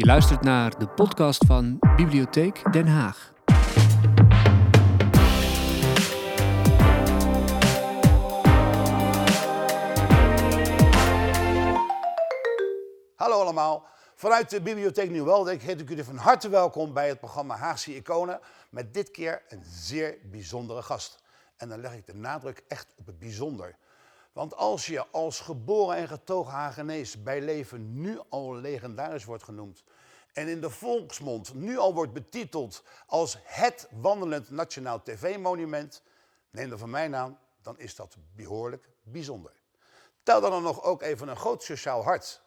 Je luistert naar de podcast van Bibliotheek Den Haag. Hallo allemaal. Vanuit de Bibliotheek Nieuw-Weldeek heet ik jullie van harte welkom bij het programma Haagse Iconen. Met dit keer een zeer bijzondere gast. En dan leg ik de nadruk echt op het bijzonder. Want als je als geboren en getogen Hagenees bij leven nu al legendarisch wordt genoemd... en in de volksmond nu al wordt betiteld als het wandelend nationaal tv-monument... neem dan van mij aan, dan is dat behoorlijk bijzonder. Tel dan nog ook even een groot sociaal hart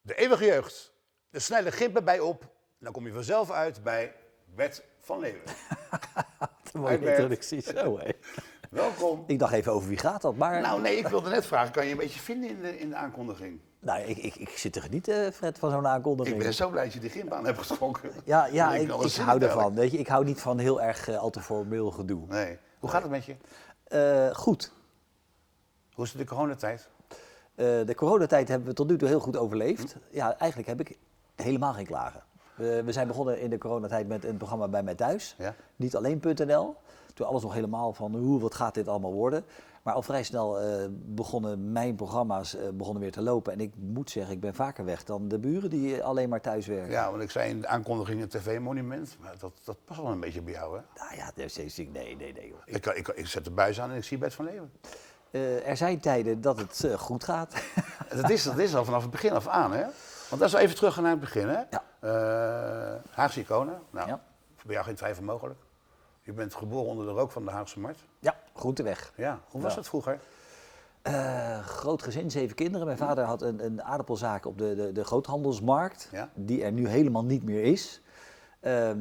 de eeuwige jeugd, de snelle gimpen bij op. Dan kom je vanzelf uit bij Bert van Leeuwen. Mooie Bert. introductie, zo hé. Welkom. Ik dacht even over wie gaat dat, maar Nou nee, ik wilde net vragen, kan je een beetje vinden in de, in de aankondiging? nou, ik, ik, ik zit te genieten, Fred, van zo'n aankondiging. Ik ben zo blij dat je die gimp aan hebt getrokken. Ja, ja ik, ik, hou ervan. Weet je, ik hou niet van heel erg eh, al te formeel gedoe. Nee. Hoe gaat het met je? Eh, goed. Hoe is het de coronatijd? Eh, de coronatijd hebben we tot nu toe heel goed overleefd. Ja, eigenlijk heb ik helemaal geen klagen. We, we zijn begonnen in de coronatijd met een programma bij mij thuis. Ja? Niet alleen.nl. Toen alles nog helemaal van hoe, wat gaat dit allemaal worden. Maar al vrij snel eh, begonnen mijn programma's eh, begonnen weer te lopen. En ik moet zeggen, ik ben vaker weg dan de buren die alleen maar thuis werken. Ja, want ik zei in de aankondiging een tv-monument. Maar dat, dat past wel een beetje bij jou, hè? Nou ja, nee, nee, nee. hoor. Ik, ik, ik zet de buis aan en ik zie Bert van Leeuwen. Eh, er zijn tijden dat het goed gaat. Dat is, dat is al vanaf het begin af aan, hè? Want als we even terug gaan naar het begin, hè? Ja. Eh, Haagse iconen. Nou, Ja. voor jou geen twijfel mogelijk. Je bent geboren onder de rook van de Haagse Markt. ja, groenteweg. Ja, hoe was Ja. het vroeger? Eh, groot gezin, zeven kinderen. Mijn vader had een, een aardappelzaak op de, de, de groothandelsmarkt, Ja. die er nu helemaal niet meer is. Ehm,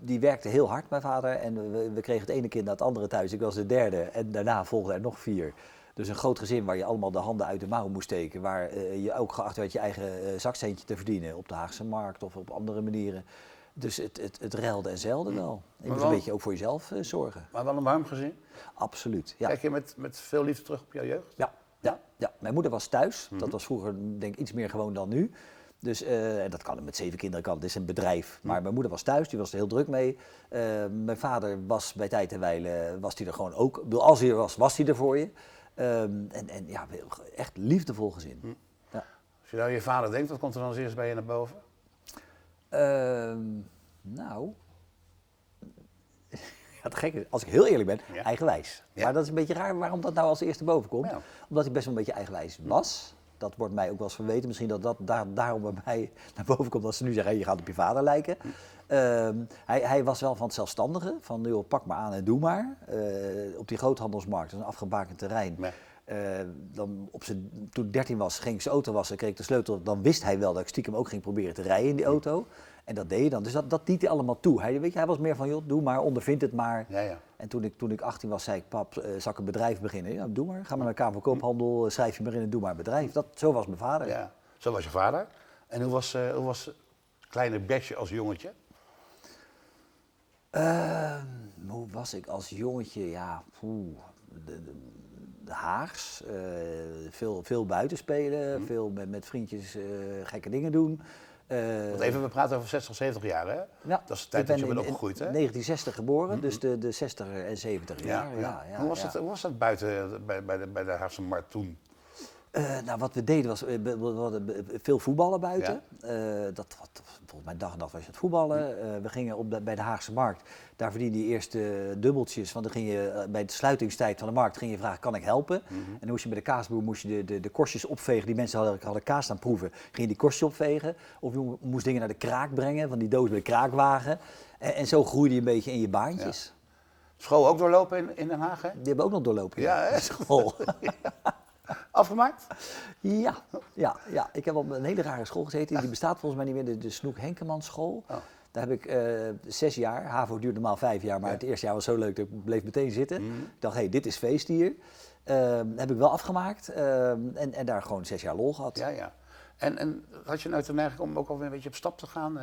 die werkte heel hard, mijn vader. En we, we kregen het ene kind na het andere thuis. Ik was de derde en daarna volgden er nog vier. Dus een groot gezin waar je allemaal de handen uit de mouw moest steken. Waar eh, je ook geacht werd je eigen eh, zakcentje te verdienen op de Haagse markt of op andere manieren. Dus het, het, het ruilde en zeilde wel. Je moest wel- een beetje ook voor jezelf eh, zorgen. Maar wel een warm gezin. Absoluut. Ja. Kijk je met, met veel liefde terug op jouw jeugd? Ja, ja, ja. mijn moeder was thuis. Mhm. Dat was vroeger denk ik iets meer gewoon dan nu. Dus en dat kan met zeven kinderen kan. Het is een bedrijf. Mhm. Maar mijn moeder was thuis, die was er heel druk mee. Mijn vader was bij tijd en wijle, was hij er gewoon ook. Als hij er was, was hij er voor je. Ehm, en, en ja, echt liefdevol gezin. Mhm. Ja. Als je nou je vader denkt, wat komt er dan als eerst bij je naar boven? Ehm, nou. Ja, het gekke is, als ik heel eerlijk ben, Ja. eigenwijs. Ja. Maar dat is een beetje raar waarom dat nou als eerste boven komt. Ja. Omdat hij best wel een beetje eigenwijs was. Dat wordt mij ook wel eens verweten. Misschien dat dat daar, daarom bij mij naar boven komt. Dat ze nu zeggen, hey, je gaat op je vader lijken. Ehm, hij, hij was wel van het zelfstandige. Van, joh, pak maar aan en doe maar. Eh, op die groothandelsmarkt, dat is een afgebakend terrein. Eh, dan op zijn, toen ik 13 was, ging ik zijn auto wassen, kreeg ik de sleutel. Dan wist hij wel dat ik stiekem ook ging proberen te rijden in die auto. En dat deed je dan. Dus dat, dat liet hij allemaal toe. Hij, weet je, hij was meer van, joh, doe maar, ondervind het maar. Ja, ja. En toen ik, toen ik 18 was, zei ik, pap, zal ik een bedrijf beginnen? Ja, doe maar. Ga maar naar de Kamer van Koophandel, eh, schrijf je maar in en doe maar een bedrijf. Dat, zo was mijn vader. ja. Zo was je vader. En hoe was, eh, hoe was kleine Bertje als jongetje? Ehm, hoe was ik als jongetje? Ja, poeh, de, de, de Haags. eh, veel, veel buiten spelen, veel met, met vriendjes eh, gekke dingen doen. Eh, Want even, we praten over 60, 70 jaar, hè? ja, Dat is de tijd dat je ben bent opgegroeid, hè? in 1960 geboren, dus de, de 60 en 70 Ja, jaar. ja. Ja, ja, hoe, was. Het, hoe was dat buiten eh, bij, bij, de, bij de Haagse Markt toen? Eh, nou, wat we deden was, eh, we hadden be- veel voetballen buiten. Eh, dat, wat, volgens mij dag en nacht was je het voetballen. Eh, we gingen op de- bij de Haagse Markt. Daar verdiende je eerst eh, dubbeltjes. Want dan ging je eh, bij de sluitingstijd van de markt ging je vragen, kan ik helpen? En dan moest je bij de kaasboer moest je de, de, de korstjes opvegen. Die mensen hadden, hadden kaas staan proeven. Ging je die korstjes opvegen. Of je moest dingen naar de kraak brengen, van die doos bij de kraakwagen. En, en zo groeide je een beetje in je baantjes. School ook doorlopen in, in Den Haag, hè? Die hebben ook nog doorlopen. Ja, hè? School. Afgemaakt? Ja, ja, ja, ik heb op een hele rare school gezeten. Die bestaat volgens mij niet meer, de, de Snoek Henkeman school. Oh. Daar heb ik eh, zes jaar, HAVO duurde normaal vijf jaar, maar Ja. Mhm. het eerste jaar was zo leuk dat ik bleef meteen zitten. Ik dacht, hé, hey, dit is feest hier. Ehm, heb ik wel afgemaakt ehm, en, en daar gewoon zes jaar lol gehad. Ja, ja. En, en had je nou de neiging om ook alweer een beetje op stap te gaan?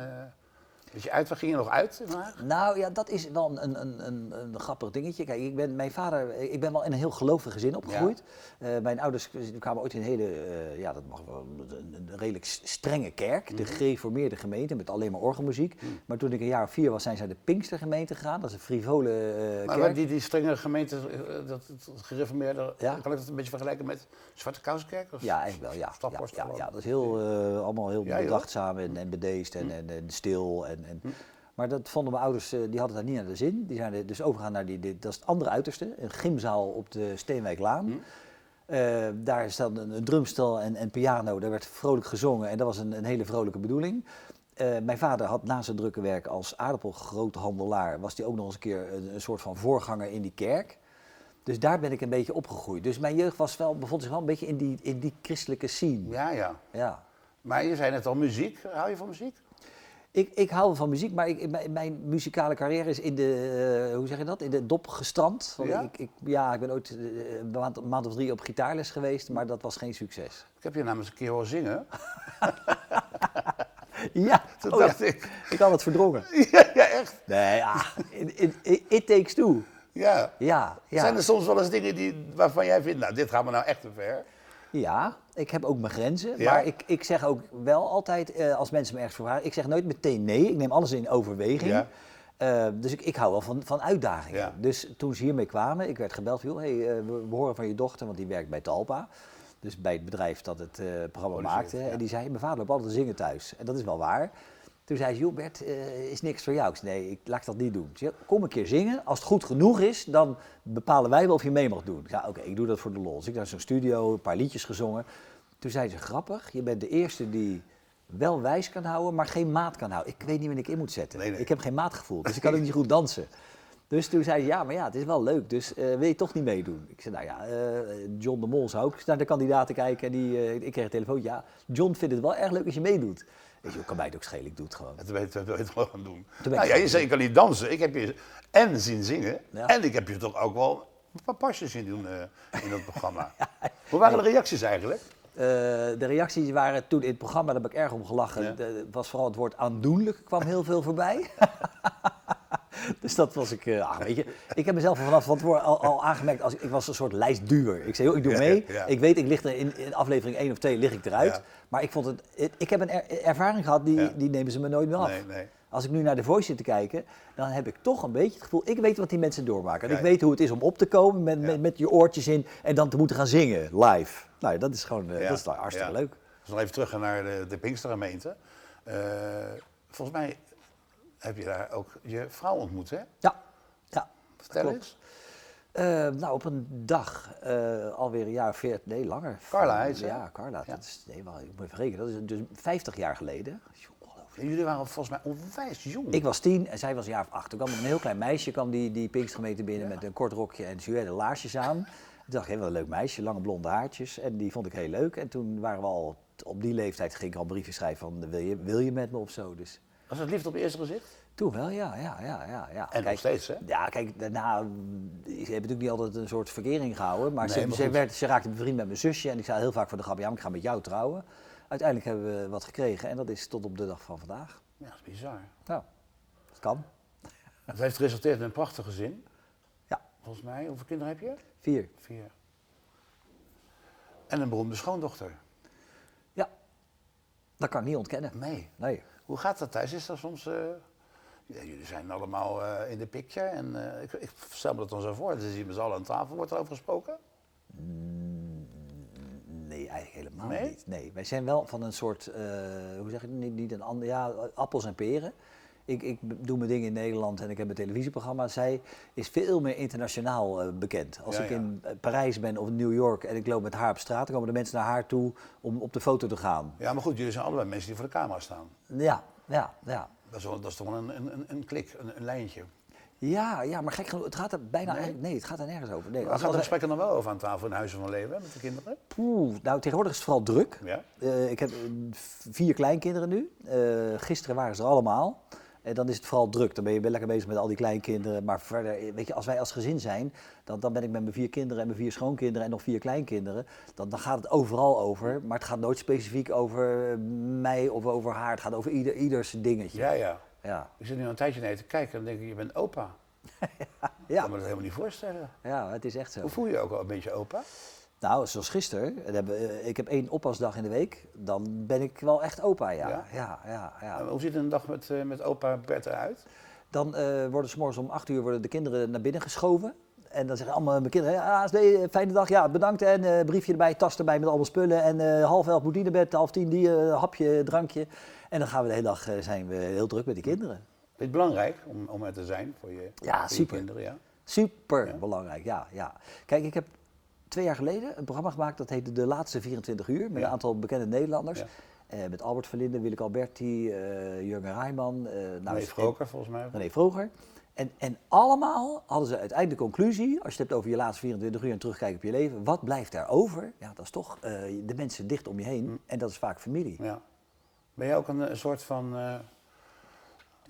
Weet je uit, waar ging je nog uit Haag? Nou ja, dat is wel een, een, een, een grappig dingetje. Kijk, ik ben, mijn vader, ik ben wel in een heel gelovig gezin opgegroeid. Eh, mijn ouders kwamen ooit in een hele, eh, ja dat mag wel, een, redelijk strenge kerk. De gereformeerde gemeente met alleen maar orgelmuziek. Maar toen ik een jaar of vier was, zijn ze naar de Pinkstergemeente gegaan. Dat is een frivole Maar kerk. die, die strenge gemeente, dat, dat gereformeerde, Ja. kan ik dat een beetje vergelijken met Zwarte Kousenkerk? Of? Ja, eigenlijk wel, ja. Ja, ja, dat is heel, allemaal heel bedachtzaam en, en bedeesd en, en, en stil. En, en, Maar dat vonden mijn ouders, eh, die hadden daar niet naar de zin. Die zijn dus overgegaan naar die, die- dat is het andere uiterste, een gymzaal op de Steenwijklaan. Eh, daar staat een, een drumstel en, en piano, daar werd vrolijk gezongen en dat was een, een hele vrolijke bedoeling. Eh, mijn vader had na zijn drukke werk als aardappelgroothandelaar, was hij ook nog eens een keer een, een soort van voorganger in die kerk. Dus daar ben ik een beetje opgegroeid. Dus mijn jeugd was wel, bevond zich wel een beetje in die, in die christelijke scene. Ja, ja. Ja. Maar je zei net al muziek. Hou je van muziek? Ik, ik hou van muziek, maar ik, mijn, mijn muzikale carrière is in de, eh, hoe zeg je dat, in de dop gestrand. Want Ja? Ik, ik, ja, ik ben ooit eh, een maand, of drie op gitaarles geweest, maar dat was geen succes. Ik heb je namens een keer horen zingen. Ja, Toen oh ja, dacht ik, ik had het verdrongen. ja, ja, echt. Nee, ja, it, it- it takes two. Ja. Ja, ja. Zijn er soms wel eens dingen die, waarvan jij vindt, nou, dit gaat me nou echt te ver? Ja, ik heb ook mijn grenzen. Ja? Maar ik, ik zeg ook wel altijd, eh, als mensen me ergens voor vragen, ik zeg nooit meteen nee. Ik neem alles in overweging. Ja. Eh, dus ik, ik hou wel van, van uitdagingen. Ja. Dus toen ze hiermee kwamen, ik werd gebeld, hey, eh, we, we horen van je dochter, want die werkt bij Talpa. Dus bij het bedrijf dat het programma maakte. En die zei, mijn vader loopt altijd te zingen thuis. En dat is wel waar. Toen zei ze, joh Bert, eh, is niks voor jou. Ik zei, nee, ik, laat ik dat niet doen. Zei, kom een keer zingen. Als het goed genoeg is, dan bepalen wij wel of je mee mag doen. Ik zei, oké, ik doe dat voor de lol. Dus ik naar zo'n studio, een paar liedjes gezongen. Toen zei ze, grappig, je bent de eerste die wel wijs kan houden, maar geen maat kan houden. Ik weet niet wanneer ik in moet zetten. Nee, nee. Ik heb geen maatgevoel, dus ik kan ook niet goed dansen. Dus toen zei ze, ja, maar ja, het is wel leuk, dus eh, wil je toch niet meedoen? Ik zei, nou ja, eh, John de Mol zou ook naar de kandidaten kijken. En die, ik kreeg een telefoon, ja, John vindt het wel erg leuk als je meedoet. Ik kan mij het ook schelen, ik doe het gewoon. Dat weet je het wel gaan doen. Nou ja, je zei, ik kan niet dansen. Ik heb je en zien zingen. Ja. En ik heb je toch ook wel een paar pasjes zien doen eh, in dat programma. Hoe waren de reacties eigenlijk? Eh, de reacties waren toen in het programma, daar heb ik erg om gelachen. Ja. Was vooral het woord aandoenlijk kwam heel veel voorbij. dus dat was ik, eh, ah, weet je, ik heb mezelf vanaf van tevoren al, al aangemerkt als ik was een soort lijstduwer. Ik zei, joh, ik doe mee. ja. Ik weet, ik lig er in, in aflevering 1 of 2 lig ik eruit. Ja. Maar ik vond het, ik heb een er- ervaring gehad, die, die nemen ze me nooit meer af. Nee, nee. Als ik nu naar de Voice zit te kijken, dan heb ik toch een beetje het gevoel, ik weet wat die mensen doormaken. En ik weet hoe het is om op te komen met, met, met je oortjes in en dan te moeten gaan zingen, live. Nou, dat is gewoon, eh, dat is hartstikke leuk. Dus nog even terug naar de, de Pinkstergemeente. Eh, volgens mij heb je daar ook je vrouw ontmoet, hè? Ja, ja. Vertel klopt. eens. Eh, nou, op een dag, eh, alweer een jaar veertig, nee, langer. Carla heet ze, hè? Ja, Carla. Ja. Dat is, nee, wel, ik moet even rekenen, dat is dus 50 jaar geleden. En jullie waren volgens mij onwijs jong. Ik was tien en zij was een jaar of acht. Toen kwam een heel klein meisje kwam die, die Pinkstergemeente binnen met een kort rokje en juwelen laarsjes aan. Toen dacht ik, hé, wat een leuk meisje, lange blonde haartjes. En die vond ik heel leuk. En toen waren we al, op die leeftijd ging ik al briefjes schrijven van, wil je, wil je met me of zo? Dus Was het liefde op het eerste gezicht? toen wel, ja, ja, ja, ja. ja. En nog steeds, hè? Ja, kijk, daarna, ze hebben natuurlijk niet altijd een soort verkering gehouden, maar, Nee, ze, maar ze, werd, ze raakte bevriend met mijn zusje en ik zei heel vaak voor de grap, ja, maar ik ga met jou trouwen. Uiteindelijk hebben we wat gekregen en dat is tot op de dag van vandaag. Ja, dat is bizar. Nou, dat kan. Het heeft geresulteerd in een prachtig gezin. Ja, Volgens mij. Hoeveel kinderen heb je? vier. Vier. En een beroemde schoondochter. Ja, dat kan ik niet ontkennen. Nee. Nee. Hoe gaat dat thuis? Is dat soms... eh, ja, jullie zijn allemaal eh, in de picture. En eh, ik, ik stel me dat dan zo voor. Zit je met z'n allen aan tafel. Wordt er over gesproken? Nee, eigenlijk helemaal Nee? niet. Nee, wij zijn wel van een soort, hoe zeg je het, niet, niet een ander, ja, appels en peren. Ik, ik doe mijn dingen in Nederland en ik heb een televisieprogramma. Zij is veel meer internationaal eh, bekend. Als Ja, ik ja. in eh, Parijs ben of in New York en ik loop met haar op straat, dan komen de mensen naar haar toe om op de foto te gaan. Ja, maar goed. Jullie zijn allebei mensen die voor de camera staan. Ja, ja, ja. Dat is, wel, dat is toch wel een, een, een- klik, een, een lijntje. Ja, ja, maar gek genoeg, het gaat er bijna Nee? eigenlijk, nee, het gaat er nergens over. Nee, als- gaan de als wij- gesprekken dan wel over aan tafel in Huizen van Leven met de kinderen? Poeh, nou tegenwoordig is het vooral druk. Ja. Eh, ik heb vier kleinkinderen nu. Gisteren waren ze er allemaal. En dan is het vooral druk. Dan ben je wel lekker bezig met al die kleinkinderen. Maar verder, eh, weet je, als wij als gezin zijn, dan, dan ben ik met mijn vier kinderen en mijn vier schoonkinderen en nog vier kleinkinderen. Dan, dan gaat het overal over. Maar het gaat nooit specifiek over mij of over haar. Het gaat over ieder, ieders dingetje. Ja, ja. ja. Ik zit nu al een tijdje naar je te kijken en dan denk ik, je bent opa. Ik Ja, kan me dat helemaal niet voorstellen. ja, het is echt zo. Hoe voel je je ook al een beetje opa? Nou, zoals gisteren. eh, Ik heb één oppasdag in de week. Dan ben ik wel echt opa, ja. Ja? Ja, ja, Hoe ziet een dag met, eh, met opa Bert eruit? Dan eh, worden s morgens om 8 uur worden de kinderen naar binnen geschoven. En dan zeggen allemaal mijn kinderen, eh, fijne dag, ja, bedankt. En briefje erbij, tas erbij met allemaal spullen. En eh, half elf moet die naar bed, half tien die, hapje, drankje. En dan gaan we de hele dag, zijn we heel druk met die kinderen. Je het belangrijk om, om er te zijn voor je, Ja, voor je kinderen? Ja? Super belangrijk, ja, ja. Kijk, ik heb twee jaar geleden een programma gemaakt dat heette De Laatste 24 Uur. Met een aantal bekende Nederlanders. Eh, met Albert Verlinde, Willeke Alberti, eh Jurgen Rijman. eh nou, Nee, Vroker volgens mij. René Vroger. En, en allemaal hadden ze uiteindelijk de conclusie, als je het hebt over je laatste 24 uur en terugkijken op je leven, wat blijft daar over? Ja, dat is toch de mensen dicht om je heen Hm. en dat is vaak familie. Ja. Ben jij ook een, een soort van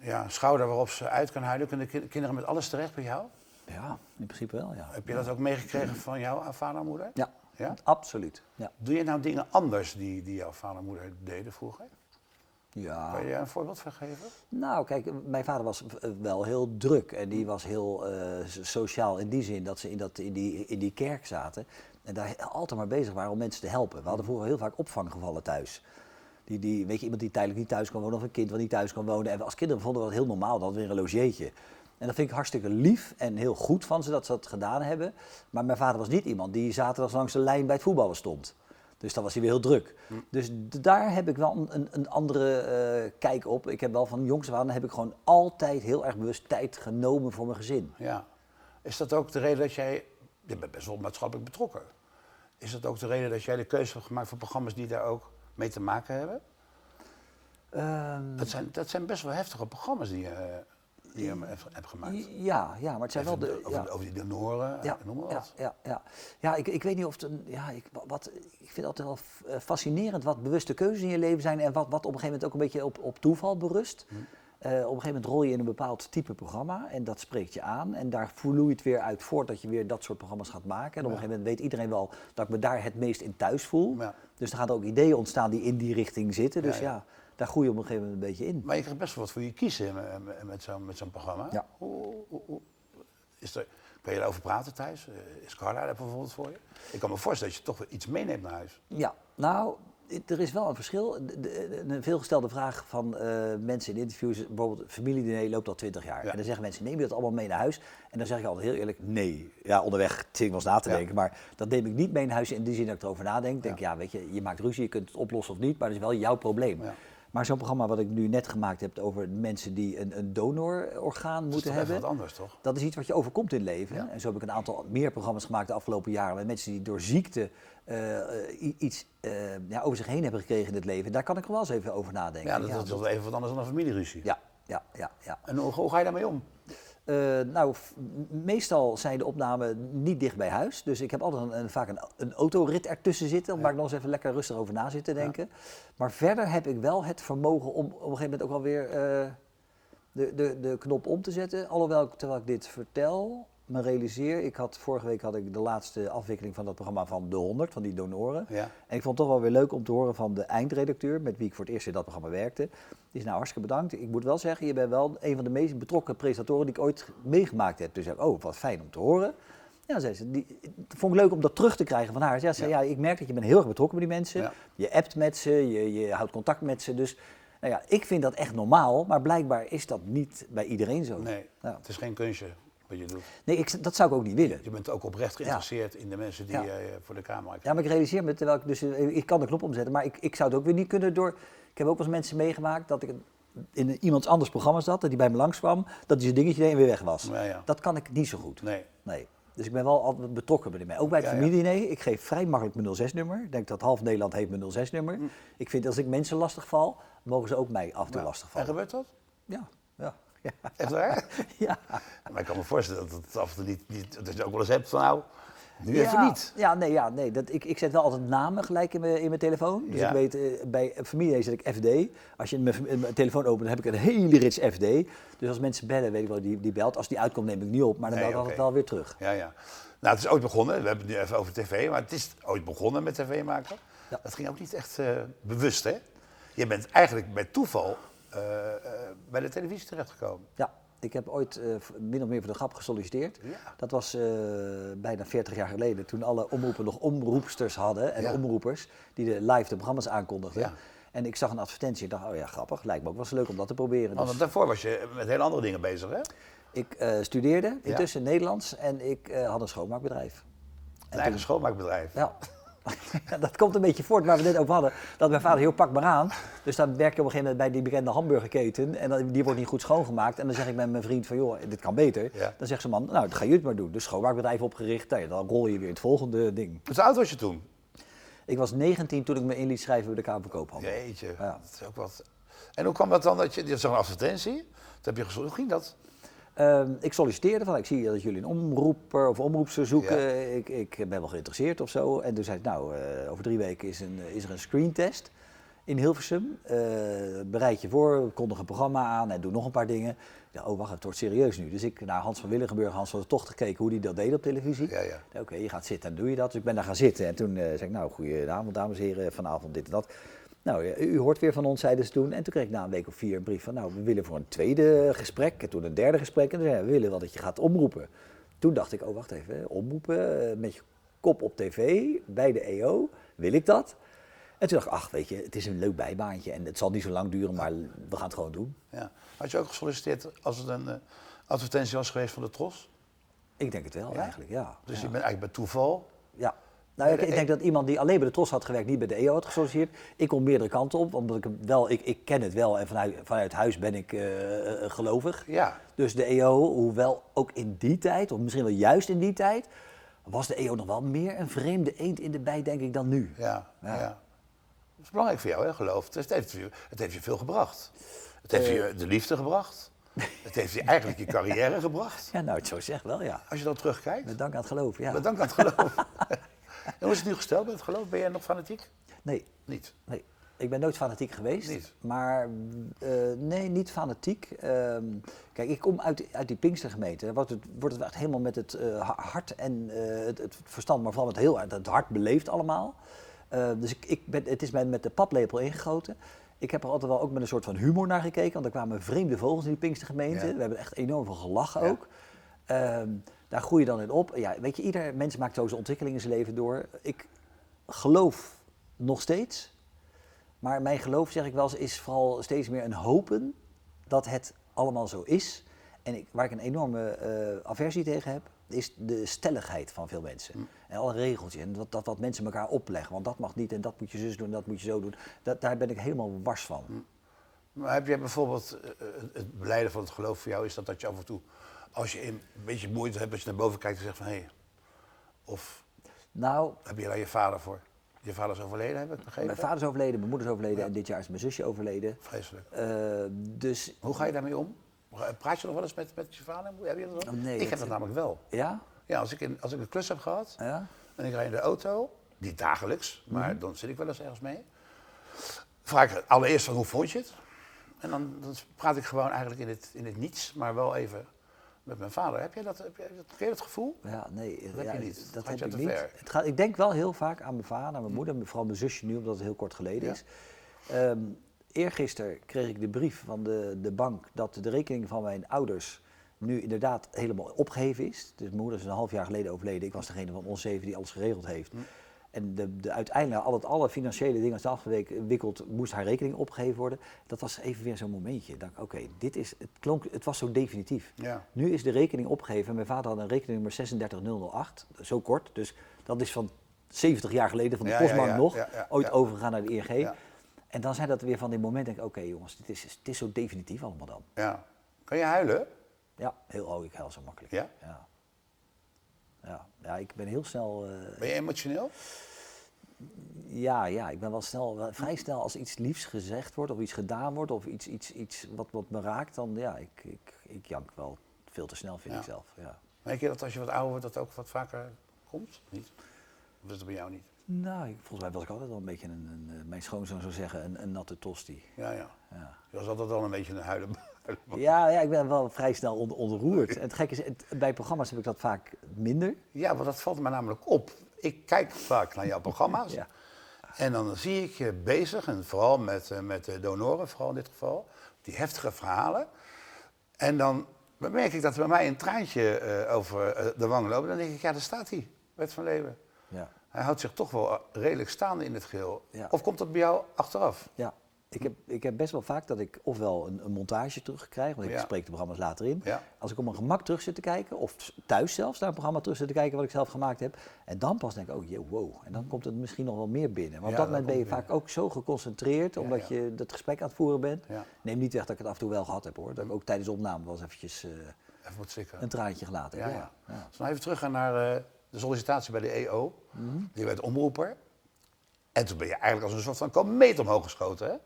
ja, schouder waarop ze uit kan huilen? Kunnen ki- kinderen met alles terecht bij jou? Ja, in principe wel, ja. Heb je dat ook meegekregen van jouw vader en moeder? Ja, Ja? absoluut. Ja. Doe je nou dingen anders die, die jouw vader en moeder deden vroeger? ja. Kan je daar een voorbeeld van geven? Nou, kijk, mijn vader was eh, wel heel druk en die was heel eh, so- sociaal in die zin dat ze in, dat, in, die, in die kerk zaten en daar altijd maar bezig waren om mensen te helpen. We hadden vroeger heel vaak opvanggevallen thuis. Die, die, weet je, iemand die tijdelijk niet thuis kan wonen of een kind wat niet thuis kan wonen. En we als kinderen vonden we dat heel normaal, dat weer een logeetje. En dat vind ik hartstikke lief en heel goed van ze dat ze dat gedaan hebben. Maar mijn vader was niet iemand die zaterdags langs de lijn bij het voetballen stond. Dus dan was hij weer heel druk. Dus d- daar heb ik wel een, een, een andere eh, kijk op. Ik heb wel van jongs af aan heb ik gewoon altijd heel erg bewust tijd genomen voor mijn gezin. Ja. Is dat ook de reden dat jij... Je bent best wel maatschappelijk betrokken. Is dat ook de reden dat jij de keuze hebt gemaakt voor programma's die daar ook mee te maken hebben? Ehm, Dat zijn, dat zijn best wel heftige programma's die je, eh, die je hebt, gemaakt. ja, ja, maar het zijn wel de... over, ja. over die donoren, Ja, noem maar ja, wat. ja, ja. ja ik, ik weet niet of het een. Ja, ik, wat, ik vind het altijd wel eh, fascinerend wat bewuste keuzes in je leven zijn en wat, wat op een gegeven moment ook een beetje op, op toeval berust. Hm. Eh, op een gegeven moment rol je in een bepaald type programma en dat spreekt je aan. En daar vloeit weer uit voort dat je weer dat soort programma's gaat maken. En op een gegeven moment weet iedereen wel dat ik me daar het meest in thuis voel. Ja. Dus er gaan ook ideeën ontstaan die in die richting zitten. Dus Ja, ja, ja. Daar groei je op een gegeven moment een beetje in. Maar je krijgt best wel wat voor je kiezen met, zo'n met zo'n programma. Ja. Hoe, hoe- hoe- is er, kan je daarover praten thuis? Eh, Is Carla daar bijvoorbeeld voor je? Ik kan me voorstellen dat je toch wel iets meeneemt naar huis. Ja, nou, er is wel een verschil. De- de- Een veelgestelde vraag van eh, mensen in interviews, bijvoorbeeld familiediner loopt al 20 jaar. Ja. En dan zeggen mensen, neem je dat allemaal mee naar huis? En dan zeg ik altijd heel eerlijk, nee. Ja, onderweg zit ik wel eens na te Ja. denken, maar dat neem ik niet mee naar huis in die zin dat ik erover nadenk. Denk, ja, weet je, je maakt ruzie, je kunt het oplossen of niet, maar dat is wel jouw probleem. Ja. Maar zo'n programma wat ik nu net gemaakt heb over mensen die een, een donororgaan Dat is moeten toch even hebben. wat anders, toch? Dat is iets wat je overkomt in het leven. Ja. En zo heb ik een aantal meer programma's gemaakt de afgelopen jaren met mensen die door ziekte eh, iets eh, ja, over zich heen hebben gekregen in het leven. Daar kan ik wel eens even over nadenken. Ja, dat, dat is wel even wat anders dan een familieruzie. ja, ja, ja, ja. En hoe, hoe ga je daarmee om? Eh, nou, meestal zijn de opnamen niet dicht bij huis. Dus ik heb altijd een, een- vaak een, een autorit ertussen zitten, waar ik nog eens even lekker rustig over na zit te denken. Maar verder heb ik wel het vermogen om op een gegeven moment ook wel weer eh, de, de, de knop om te zetten. Alhoewel, terwijl ik dit vertel, me realiseer, ik had, vorige week had ik de laatste afwikkeling van dat programma van de 100, van die donoren. Ja. En ik vond het toch wel weer leuk om te horen van de eindredacteur, met wie ik voor het eerst in dat programma werkte. Die is nou hartstikke bedankt. Ik moet wel zeggen, je bent wel een van de meest betrokken presentatoren die ik ooit meegemaakt heb. Dus ik oh, wat fijn om te horen. Ja, zei ze, die, het vond ik leuk om dat terug te krijgen van haar. Ja, ze zei, ja. ik merk dat je bent heel erg betrokken bij die mensen. Ja. Je appt met ze, je, je houdt contact met ze. Dus nou ja, ik vind dat echt normaal, maar blijkbaar is dat niet bij iedereen zo. Nee, het is geen kunstje wat je doet. Nee, ik, dat zou ik ook niet willen. Je bent ook oprecht geïnteresseerd in de mensen die Ja. je eh, voor de camera hebt. Ja, maar ik realiseer me, terwijl ik dus, eh, ik kan de knop omzetten, maar ik, ik zou het ook weer niet kunnen door, ik heb ook wel eens mensen meegemaakt dat ik in een, iemands anders programma zat, dat die bij me langskwam, dat hij zijn dingetje deed en weer weg was. Ja. Dat kan ik niet zo goed. Nee. Nee. Dus ik ben wel altijd betrokken bij de mensen. Ook bij het Ja, ja. familiediner. Ik geef vrij makkelijk mijn 06-nummer. Ik denk dat half Nederland heeft mijn 06-nummer. Ik vind als ik mensen lastig val, mogen ze ook mij af en toe lastig En vallen. gebeurt dat? Ja, ja, ja. Echt waar? ja. maar ik kan me voorstellen dat het af en toe niet, niet dat je ook wel eens hebt van nou, nu even niet. Ja, nee, ja, nee dat, ik, ik zet wel altijd namen gelijk in mijn, in mijn telefoon. Dus Ja. ik weet, eh, bij familie zet ik FD. Als je mijn, telefoon opent, dan heb ik een hele rits FD. Dus als mensen bellen, weet ik wel, die, die belt. Als die uitkomt, neem ik niet op. Maar dan Nee, bel ik altijd wel weer terug. Ja, ja. Nou, het is ooit begonnen. We hebben het nu even over tv, maar het is ooit begonnen met tv maken. Ja. Dat ging ook niet echt eh, bewust, hè? Je bent eigenlijk bij toeval bij de televisie terechtgekomen. Ja, ik heb ooit eh, min of meer voor de grap gesolliciteerd. Ja. Dat was eh, bijna 40 jaar geleden, toen alle omroepen nog omroepsters hadden en Ja. omroepers die de live de programma's aankondigden. Ja. En ik zag een advertentie en dacht, oh ja, grappig, lijkt me ook wel eens leuk om dat te proberen. Want Dus daarvoor was je met heel andere dingen bezig, hè? ik eh, studeerde intussen Nederlands en ik eh, had een schoonmaakbedrijf. Een eigen schoonmaakbedrijf. Ja. dat komt een beetje voort waar we net over hadden. Dat mijn vader heel pak maar aan. Dus dan werk je op een gegeven moment bij die bekende hamburgerketen. En dan, die wordt niet goed schoongemaakt. En dan zeg ik met mijn vriend van, joh, dit kan beter. Ja. Dan zegt ze man, nou, dan ga je het maar doen. Dus schoonmaakbedrijf opgericht. Nou dan rol je weer het volgende ding. Hoe oud was je toen? Ik was 19 toen ik me in liet schrijven bij de Kamer van Koophandel. Jeetje, Ja. dat is ook wat. En hoe kwam dat dan dat je, je een advertentie, toen heb je gezorgd, hoe ging dat? Ehm, ik solliciteerde van, ik zie dat jullie een omroeper of omroepster zoeken. Ja. Ik, ik ben wel geïnteresseerd of zo. En toen zei ik, nou, eh, over drie weken is, een, is er een screentest in Hilversum. Eh, bereid je voor, kondig een programma aan en doe nog een paar dingen. Ja, oh, wacht, het wordt serieus nu. Dus ik naar Hans van Willigenburg, Hans van de Tocht gekeken hoe die dat deed op televisie. Ja, ja. Oké, je gaat zitten en doe je dat. Dus ik ben daar gaan zitten. En toen eh, zei ik, nou, goedenavond dames en heren, vanavond dit en dat. Nou, u hoort weer van ons, zeiden ze toen. En toen kreeg ik na een week of vier een brief van, nou, we willen voor een tweede gesprek. En toen een derde gesprek. En toen zei hij, we willen wel dat je gaat omroepen. Toen dacht ik, oh, wacht even, omroepen eh, met je kop op tv bij de EO. Wil ik dat? En toen dacht ik, ach, weet je, het is een leuk bijbaantje. En het zal niet zo lang duren, maar we gaan het gewoon doen. Ja. Had je ook gesolliciteerd als het een eh, advertentie was geweest van de Tros? Ik denk het wel, Ja? eigenlijk, ja. Dus ja. je bent eigenlijk bij toeval. Ja. Nou, ik, de ik E- denk dat iemand die alleen bij de TROS had gewerkt, niet bij de EO had gesolliciteerd. Ik kon meerdere kanten op, omdat ik hem wel, ik, ik ken het wel en vanuit, vanuit huis ben ik eh, eh, gelovig. Ja. Dus de EO, hoewel ook in die tijd, of misschien wel juist in die tijd, was de EO nog wel meer een vreemde eend in de bij, denk ik, dan nu. Ja, ja. Ja. Dat is belangrijk voor jou, hè, geloof. Het heeft, je- het heeft je veel gebracht. Het heeft je de liefde gebracht. Het heeft je eigenlijk je carrière gebracht. Ja, nou, het zo zeg wel, ja. Als je dan terugkijkt. Met dank aan het geloof, ja. Met dank aan het geloof. en hoe is het nu gesteld met het geloof? Ben jij nog fanatiek? Nee, Niet. Nee, ik ben nooit fanatiek geweest. Niet? Maar eh, nee, niet fanatiek. Ehm, kijk, ik kom uit, uit die Pinkstergemeente. Daar Wordt het, wordt het echt helemaal met het eh, ha- hart en eh, het, het verstand, maar vooral met heel het hart beleefd allemaal. Eh, dus ik, ik ben, het is mij met de paplepel ingegoten. Ik heb er altijd wel ook met een soort van humor naar gekeken, want er kwamen vreemde vogels in die Pinkstergemeente. Ja. We hebben echt enorm veel gelachen Ja. ook. Daar groei je dan in op. Ja, weet je, ieder mens maakt zo zijn ontwikkeling in zijn leven door. Ik geloof nog steeds. Maar mijn geloof, zeg ik wel eens, is vooral steeds meer een hopen dat het allemaal zo is. En ik, waar ik een enorme eh, aversie tegen heb, is de stelligheid van veel mensen. En alle regeltjes en dat, dat wat mensen elkaar opleggen. Want dat mag niet en dat moet je zus doen en dat moet je zo doen. Dat, daar ben ik helemaal wars van. Maar heb jij bijvoorbeeld eh, eh, het beleiden van het geloof voor jou is dat dat je af en toe, als je een beetje moeite hebt, dat je naar boven kijkt en zegt van hé, hey, of Nou, heb je daar je vader voor? Je vader is overleden, heb ik begrepen? mijn vader is overleden, mijn moeder is overleden en dit jaar is mijn zusje overleden. Vreselijk. Eh, dus Hoe ga je daarmee om? Praat je nog wel eens met, met je vader? Heb je dat? Oh, nee, ik heb dat- namelijk wel. ja, Ja, als ik, in, als ik een klus heb gehad ja. en ik rijd in de auto, niet dagelijks, maar Mhm. dan zit ik wel eens ergens mee. Vraag ik allereerst van hoe vond je het? En dan, dan praat ik gewoon eigenlijk in het, in het niets, maar wel even met mijn vader. Heb jij dat, heb dat, je dat gevoel? Ja, nee, Dat ja, heb je niet. Dat heb je ik niet. ver? Het gaat, ik denk wel heel vaak aan mijn vader, aan mijn moeder, vooral mijn zusje nu, omdat het heel kort geleden Ja. is. Ehm eergisteren kreeg ik de brief van de, de bank dat de rekening van mijn ouders nu inderdaad helemaal opgeheven is. Dus mijn moeder is een half jaar geleden overleden. Ik was degene van ons zeven die alles geregeld heeft. En de, de, uiteindelijk, al het, alle financiële dingen het afgewikkeld, moest haar rekening opgeheven worden. Dat was even weer zo'n momentje. Oké, dit is, het klonk, het was zo definitief. Ja. Nu is de rekening opgegeven. Mijn vader had een rekeningnummer 36008, zo kort. Dus dat is van 70 jaar geleden van de Ja, ja, postbank ja, nog. ooit overgegaan naar de ING. Ja. En dan zijn dat weer van die momenten, denk ik, oké jongens, dit is, het is zo definitief allemaal dan. Ja. Kan je huilen? Ja, heel oh, ik huil zo makkelijk. Ja? Ja, ja, ik ben heel snel... eh, Ben je emotioneel? Ja, ja, ik ben wel snel, wel vrij snel als iets liefs gezegd wordt of iets gedaan wordt of iets, iets, iets wat, wat me raakt, dan ja, ik, ik, ik jank wel veel te snel, vind Ja. ik zelf. Ja. Merk je dat als je wat ouder wordt, dat ook wat vaker komt? Niet? Of is dat bij jou niet? Nou, ik- volgens mij was ik altijd wel een beetje een, een, eh, mijn schoonzoon zou zeggen, een, een natte tosti. Ja, ja. Ja. Je was altijd wel een beetje een huilen. Ja, ja, ik ben wel vrij snel on- ontroerd. En het gekke is, het- bij programma's heb ik dat vaak minder. Ja, want dat valt me namelijk op. Ik kijk vaak naar jouw programma's. Ja. En dan zie ik je bezig, en vooral met, eh, met de donoren, vooral in dit geval, die heftige verhalen. En dan merk ik dat er bij mij een traantje eh, over eh, de wang loopt. Dan denk ik, ja, daar staat hij, Bert van Leeuwen. Ja. Hij houdt zich toch wel redelijk staande in het geheel. Ja. Of komt dat bij jou achteraf? Ja, ik heb, ik heb best wel vaak dat ik ofwel een, een montage terugkrijg, want ik Ja. spreek de programma's later in. Ja. Als ik op mijn gemak terug zit te kijken, of thuis zelfs naar een programma terug zit te kijken wat ik zelf gemaakt heb. En dan pas denk ik, oh yeah, wow. En dan komt het misschien nog wel meer binnen. Maar op Ja, dat dat moment ben je vaak ook zo geconcentreerd, omdat je dat gesprek aan het voeren bent. Neem niet weg dat ik het af en toe wel gehad heb hoor. Dat ik ook tijdens de opname wel eens eventjes eh, Even een traantje gelaten heb. Ja, Ja, we nou even teruggaan naar eh, de sollicitatie bij de EO. Je werd omroeper. En toen ben je eigenlijk als een soort van komeet omhoog geschoten. Hè?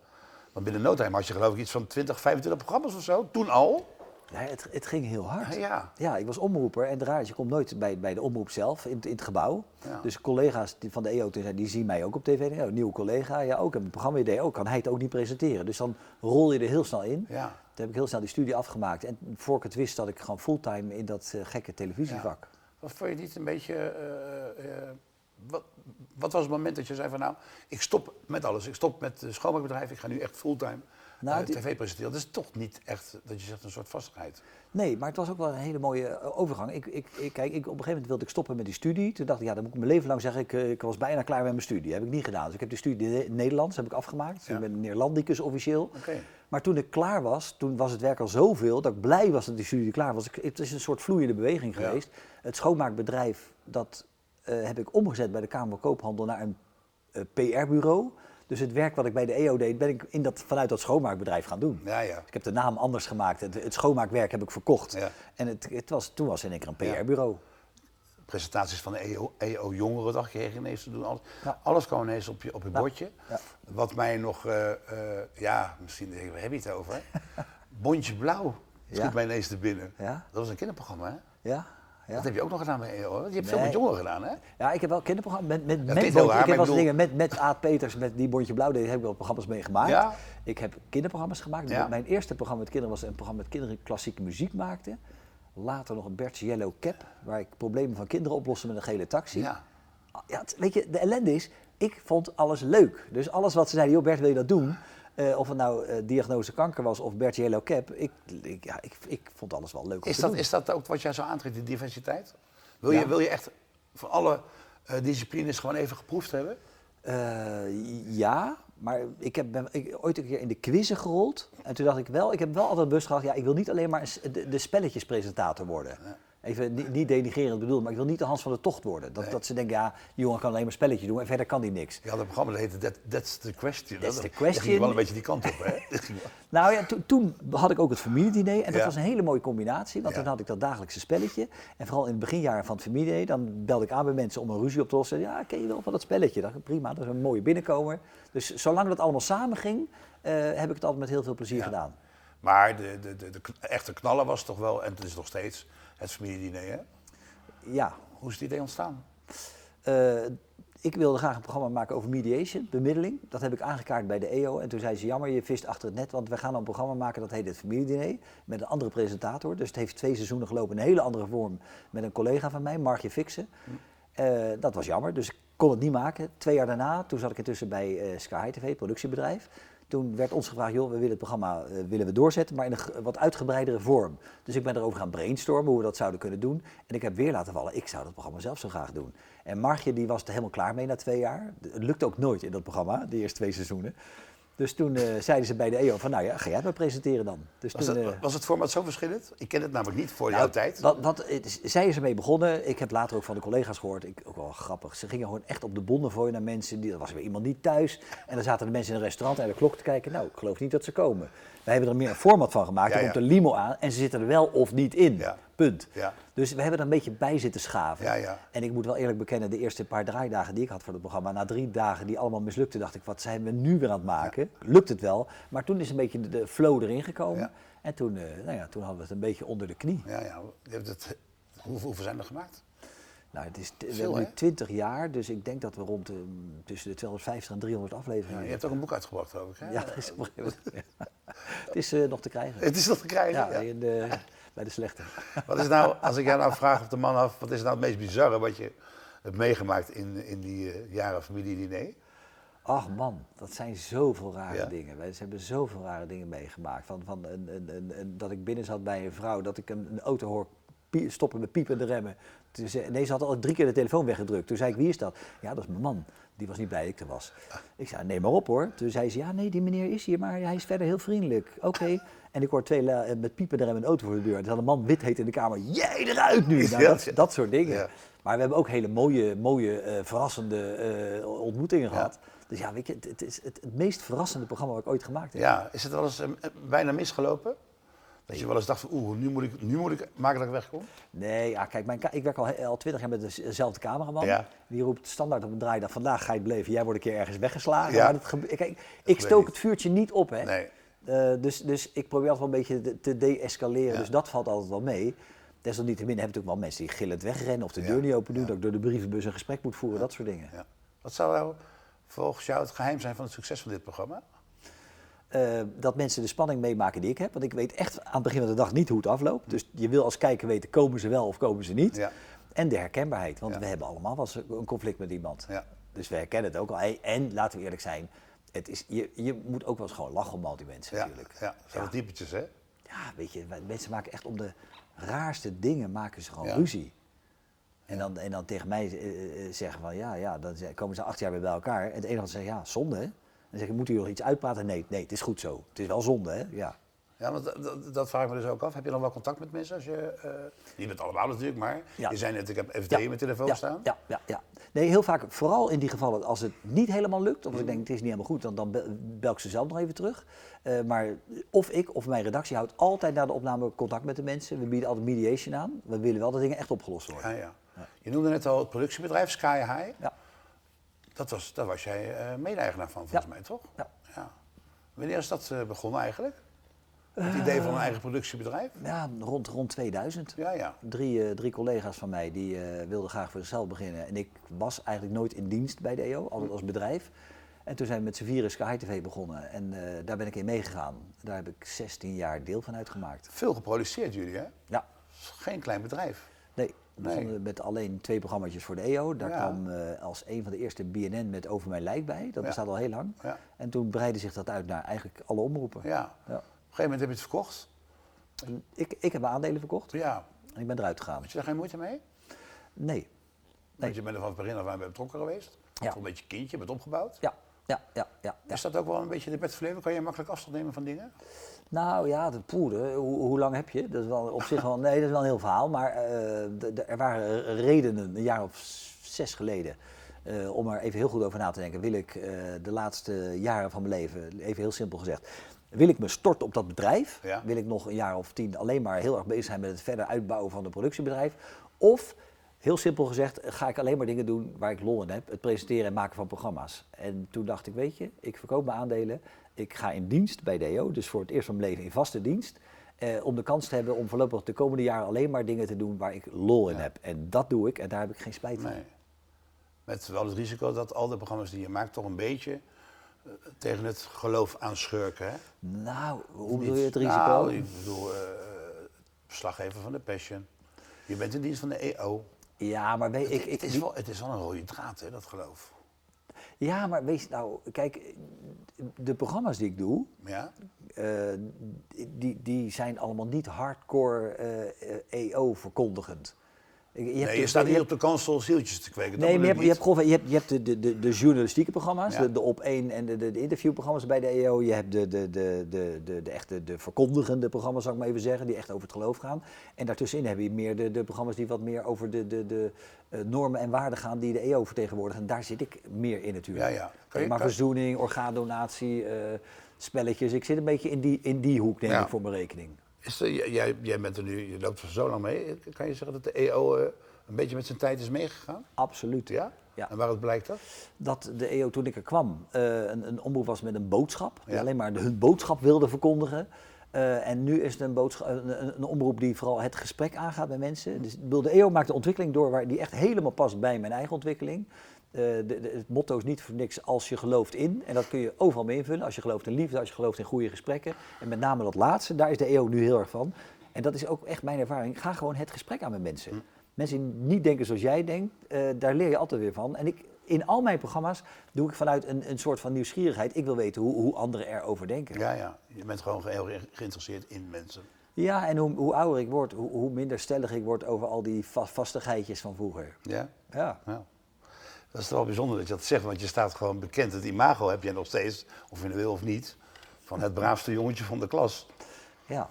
Want binnen no time had je geloof ik iets van 20, 25 programma's of zo. Toen al. Ja, het, het ging heel hard. Ja. Ja, ik was omroeper en raar is, je komt nooit bij, bij de omroep zelf in, het- in het gebouw. Ja. Dus collega's die van de EO zeiden, die zien mij ook op tv. Ja, nieuwe collega, ja ook, heb een programma idee ook, kan hij het ook niet presenteren. Dus dan rol je er heel snel in. Ja. Toen heb ik heel snel die studie afgemaakt. En voor ik het wist, zat ik gewoon fulltime in dat eh, gekke televisievak. Wat vond je niet een beetje. eh, eh, wat, wat was het moment dat je zei van nou, ik stop met alles. Ik stop met het schoonmaakbedrijf. Ik ga nu echt fulltime Nou, eh, tv presenteren. Dat is toch niet echt, dat je zegt, een soort vastigheid. Nee, maar het was ook wel een hele mooie eh, overgang. Ik, ik, ik, kijk, ik, op een gegeven moment wilde ik stoppen met die studie. Toen dacht ik, ja, dan moet ik mijn leven lang zeggen, ik, eh, ik was bijna klaar met mijn studie. heb ik niet gedaan. Dus ik heb die studie Ne- Nederlands heb ik afgemaakt. Ja. ik ben Neerlandicus officieel. Oké. Maar toen ik klaar was, toen was het werk al zoveel dat ik blij was dat die studie klaar was. Het is een soort vloeiende beweging Ja. geweest. Het schoonmaakbedrijf, dat eh, heb ik omgezet bij de Kamer van Koophandel naar een eh, PR-bureau. Dus het werk wat ik bij de EO deed, ben ik in dat, vanuit dat schoonmaakbedrijf gaan doen. Ja, ja. Ik heb de naam anders gemaakt. Het, het schoonmaakwerk heb ik verkocht. Ja. En het, het was, toen was in één keer een. PR-bureau. presentaties van de EO, EO Jongerendag kreeg je ineens te doen. Alles, alles kwam ineens op je, op je bordje. Wat mij nog, eh, ja, misschien denk ik, waar heb je het over? Bondje Blauw schiet mij ineens te binnen. Ja. Dat was een kinderprogramma, hè? Ja? Ja. Dat heb je ook nog gedaan hè? Je hebt veel met jongeren gedaan, hè? Ja, ik heb wel kinderprogramma's met, met, met Ik heb wel dingen met, met Aad Peters, met die Bondje Blauw, deed, heb ik wel programma's mee gemaakt. Ja. Ik heb kinderprogramma's gemaakt. Ja. Mijn eerste programma met kinderen was een programma met kinderen die klassieke muziek maakten. Later nog een Bert's Yellow Cap, waar ik problemen van kinderen oploste met een gele taxi. Ja. Ja, het- weet je, de ellende is, ik vond alles leuk. Dus alles wat ze zeiden, joh Bert, wil je dat doen? Eh, of het nou eh, diagnose kanker was of Bert Yellow Cap, ik, ik, ja, ik, ik vond alles wel leuk Is dat, doen. is dat ook wat jij zo aantrekt, die diversiteit? Wil, Ja. je, wil je echt van alle eh, disciplines gewoon even geproefd hebben? Ja, maar ik heb ben, ik, ooit een keer in de quizzen gerold. En toen dacht ik wel, ik heb wel altijd bewust gehad, ja, ik wil niet alleen maar de, de spelletjespresentator worden. Even niet, niet denigrerend bedoeld, maar ik wil niet de Hans van de Tocht worden. Dat, Nee. dat ze denken, ja, die jongen kan alleen maar spelletje doen en verder kan hij niks. Had een programma dat heette That, That's the Question. That's Dat- the dat ging question. wel een beetje die kant op, hè? Dat Nou ja, to- toen had ik ook het familiediner en dat Ja. was een hele mooie combinatie. Want Ja. toen had ik dat dagelijkse spelletje. En vooral in het beginjaren van het familiediner, dan belde ik aan bij mensen om een ruzie op te lossen. Ja, ken je wel van dat spelletje? ik, prima, dat is een mooie binnenkomer. Dus zolang dat allemaal samen ging, eh, heb ik het altijd met heel veel plezier Ja. gedaan. Maar de, de, de, de echte knaller was toch wel, en het is nog steeds, het familiediner, hè? Ja, Hoe is het idee ontstaan? eh, ik wilde graag een programma maken over mediation, bemiddeling. Dat heb ik aangekaart bij de EO. En toen zei ze, jammer, je vist achter het net, want we gaan een programma maken dat heet het familiediner. Met een andere presentator. Dus het heeft twee seizoenen gelopen in een hele andere vorm. Met een collega van mij, Margje Fixen. Eh, dat was jammer, dus ik kon het niet maken. Twee jaar daarna, toen zat ik intussen bij eh Sky TV, productiebedrijf. Toen werd ons gevraagd, joh, we willen het programma eh, willen we doorzetten, maar in een wat uitgebreidere vorm. Dus ik ben erover gaan brainstormen hoe we dat zouden kunnen doen. En ik heb weer laten vallen, ik zou dat programma zelf zo graag doen. En Margje die was er helemaal klaar mee na twee jaar. Het lukte ook nooit in dat programma, de eerste twee seizoenen. Dus toen eh, zeiden ze bij de EO van, nou ja, ga jij het maar presenteren dan. Dus Was, toen, het, eh, was het format zo verschillend? Ik ken het namelijk niet voor nou, jouw tijd. Wat, wat, het is- zij is ermee begonnen. Ik heb later ook van de collega's gehoord. Ik, ook wel grappig. Ze gingen gewoon echt op de bonden voor naar mensen. Die, er was weer iemand niet thuis. En dan zaten de mensen in een restaurant naar de klok te kijken. Nou, ik geloof niet dat ze komen. Wij hebben er meer een format van gemaakt. Ja, er ja. komt een limo aan en ze zitten er wel of niet in. Ja. Punt. Ja. Dus we hebben er een beetje bij zitten schaven. Ja, ja. En ik moet wel eerlijk bekennen, de eerste paar draaidagen die ik had voor het programma, na drie dagen die allemaal mislukten, dacht ik, wat zijn we nu weer aan het maken? Lukt het wel? Maar toen is een beetje de, flow erin gekomen. Ja. En toen, eh, nou ja, toen hadden we het een beetje onder de knie. Ja, ja. Hoeveel, hoeveel zijn er gemaakt? Nou, het is we nu hè? 20 jaar, dus ik denk dat we rond de, tussen de 250 en 300 Ja, afleveringen je hebt ook een boek uitgebracht, geloof ik. Hè? Ja, dat is op een gegeven moment- Het is eh, nog te krijgen. Het is nog te krijgen. Ja, ja. in de, bij de slechte. Wat is nou, als ik jou nou vraag op de man af, wat is nou het meest bizarre wat je hebt meegemaakt in, in die eh, jaren familiediner? Ach man, dat zijn zoveel rare Ja? dingen. Wij- Ze hebben zoveel rare dingen meegemaakt. Van, van een, een, een, dat ik binnen zat bij een vrouw, dat ik een, auto hoor pie- stoppen met piepende remmen. Toen nee, ze had al drie keer de telefoon weggedrukt. Toen zei ik, wie is dat? Ja, dat is mijn man. Die was niet blij dat ik er was. Ik zei, neem maar op hoor. Toen zei ze, ja nee, die meneer is hier, maar hij is verder heel vriendelijk. Oké. En ik hoor twee eh, met piepende remmen een auto voor de deur. Er zat een man wit heet in de kamer. Jij eruit nu! Nou, dat, dat soort dingen. Ja. Maar we hebben ook hele mooie, mooie eh, verrassende eh, ontmoetingen Ja. gehad. Dus ja, weet je, het, het is het, meest verrassende programma wat ik ooit gemaakt heb. Ja, is het wel eens bijna misgelopen? Dat je wel eens dacht van, oeh, nu moet ik, nu moet ik maken dat ik wegkom? Nee, ja, kijk, mijn, ik werk al, al twintig jaar met dezelfde cameraman. Ja. Die roept standaard op een draaidag, vandaag ga je beleven, jij wordt een keer ergens weggeslagen. Ja. Maar dat gebe- kijk, ik stook niet. het vuurtje niet op, hè. Nee. Eh, dus, dus ik probeer altijd wel een beetje te- de-escaleren, Ja. dus dat valt altijd wel mee. Desalniettemin heb ik ook wel mensen die gillend wegrennen of de deur niet open doen, dat ik door de brievenbus een gesprek moet voeren, dat soort dingen. Ja. Wat zou nou volgens jou het geheim zijn van het succes van dit programma? Eh, dat mensen de spanning meemaken die ik heb. Want ik weet echt aan het begin van de dag niet hoe het afloopt. Dus je wil als kijker weten, komen ze wel of komen ze niet. Ja. En de herkenbaarheid, want Ja. we hebben allemaal wel eens een conflict met iemand. Ja. Dus we herkennen het ook al. En laten we eerlijk zijn, het is, je, je moet ook wel eens gewoon lachen om al die mensen Ja, natuurlijk. ja. Zijn wel typetjes, hè? Ja, weet je, mensen maken echt om de raarste dingen maken ze gewoon ruzie. En dan, en dan tegen mij eh, eh, zeggen van ja, ja, dan komen ze acht jaar weer bij elkaar. En het enige wat ze zeggen, ja, zonde hè. Dan zeg ik, moet u nog iets uitpraten? Nee, nee, het is goed zo. Het is wel zonde hè, ja. Ja, want dat, dat, vraag ik me dus ook af. Heb je dan wel contact met mensen als je... eh niet met allemaal natuurlijk, maar Ja. je zei net, ik heb FD Ja, in mijn telefoon ja, staan. Ja, ja, ja. Nee, heel vaak, vooral in die gevallen, als het niet helemaal lukt, of ik denk het is niet helemaal goed, dan, dan bel- bel ik ze zelf nog even terug. Eh, maar of ik of mijn redactie houdt altijd na de opname contact met de mensen. We bieden altijd mediation aan. We willen wel dat dingen echt opgelost worden. Ja, ja. Je noemde net al het productiebedrijf Sky High. Ja. Dat was, daar was jij eh mede-eigenaar van, volgens mij, toch? Ja. ja. Wanneer is dat eh, begonnen eigenlijk? Het idee van een eigen productiebedrijf? Ja, rond, rond 2000. Ja, ja. Drie, eh, drie collega's van mij die eh, wilden graag voor zichzelf beginnen. En ik was eigenlijk nooit in dienst bij de EO, altijd als bedrijf. En toen zijn we met z'n vieren Sky TV begonnen. En eh, daar ben ik in meegegaan. Daar heb ik 16 jaar deel van uitgemaakt. Veel geproduceerd jullie, hè? Ja, geen klein bedrijf. nee. Nee. met alleen twee programma's voor de EO. Daar Ja. kwam eh, als een van de eerste BNN met Over Mijn Lijk bij. Dat Ja. bestaat al heel lang. Ja. En toen breidde zich dat uit naar eigenlijk alle omroepen. Ja. Op een gegeven moment heb je het verkocht. En Ik, ik heb aandelen verkocht Ja. en ik ben eruit gegaan. Had je daar geen moeite mee? Nee. Want je bent er van het begin af aan bij betrokken geweest. Ja. Een beetje kindje, bent opgebouwd. Ja, ja, ja, ja. ja. Is dat ook wel een beetje de Bert Verleven? Kan je makkelijk afstand nemen van dingen? Nou ja, de poeder, hoe, hoe lang heb je? Dat is wel op zich wel, nee, dat is wel een heel verhaal. Maar eh, er waren redenen, een jaar of zes geleden, eh, om er even heel goed over na te denken. Wil ik eh, de laatste jaren van mijn leven, even heel simpel gezegd, wil ik me storten op dat bedrijf? Ja. Wil ik nog een jaar of tien alleen maar heel erg bezig zijn met het verder uitbouwen van een productiebedrijf? Of, heel simpel gezegd, ga ik alleen maar dingen doen waar ik lol in heb, het presenteren en maken van programma's. En toen dacht ik, weet je, ik verkoop mijn aandelen, ik ga in dienst bij DO, dus voor het eerst van mijn leven in vaste dienst. Eh, om de kans te hebben om voorlopig de komende jaren alleen maar dingen te doen waar ik lol in Ja. heb. En dat doe ik en daar heb ik geen spijt van. Nee. Met wel het risico dat al de programma's die je maakt toch een beetje eh, tegen het geloof aanschurken. Hè? Nou, hoe bedoel je het risico? Nou, ik bedoel, verslaggever van de Passion. Je bent in dienst van de EO. Ja, maar weet ik, het, ik, is wel, het is wel een rode draad, hè, dat geloof. Ja, maar wees nou, kijk, de programma's die ik doe, Ja? eh, die, die zijn allemaal niet hardcore eh, EO-verkondigend. Je hebt Nee, je staat niet op de kansel zieltjes te kweken. Nee, maar je hebt, je gewoon, je hebt, je hebt de, de, de, de journalistieke programma's, Ja. de, de op één en de, de, de interviewprogramma's bij de EO. Je hebt de, de, de, de, de, de echte de verkondigende programma's, zou ik maar even zeggen, die echt over het geloof gaan. En daartussenin heb je meer de, de programma's die wat meer over de, de, de eh, normen en waarden gaan die de EO vertegenwoordigen. En daar zit ik meer in natuurlijk. Ja, ja. Je- maar verzoening, orgaandonatie, eh, spelletjes. Ik zit een beetje in die, in die hoek, Ja. ik voor mijn rekening. Is jij, jij bent er nu, je loopt er zo lang mee. Kan je zeggen dat de EO eh, een beetje met zijn tijd is meegegaan? Absoluut. Ja? Ja. En waaruit blijkt dat? dat de EO toen ik er kwam eh, een, een omroep was met een boodschap. Die Ja. alleen maar de- hun boodschap wilde verkondigen. Eh, en nu is het een, boodschap, een, een, omroep die vooral het gesprek aangaat met mensen. Dus de EO maakt de ontwikkeling door waar, die echt helemaal past bij mijn eigen ontwikkeling. Eh, de, de- het motto is niet voor niks als je gelooft in. En dat kun je overal mee invullen. Als je gelooft in liefde, als je gelooft in goede gesprekken. En met name dat laatste, daar is de EO nu heel erg van. En dat is ook echt mijn ervaring. Ga gewoon het gesprek aan met mensen. Mensen die niet denken zoals jij denkt, eh, daar leer je altijd weer van. En ik in al mijn programma's doe ik vanuit een, een soort van nieuwsgierigheid. Ik wil weten hoe, hoe anderen erover denken. Ja, ja. Je bent gewoon heel geïnteresseerd in mensen. Ja, en hoe, hoe ouder ik word, hoe, hoe minder stellig ik word over al die va vastigheidjes van vroeger. Ja? Ja. ja. Dat is toch wel bijzonder dat je dat zegt, want je staat gewoon bekend. Het imago heb je nog steeds, of je het wil of niet, van het braafste jongetje van de klas. Ja.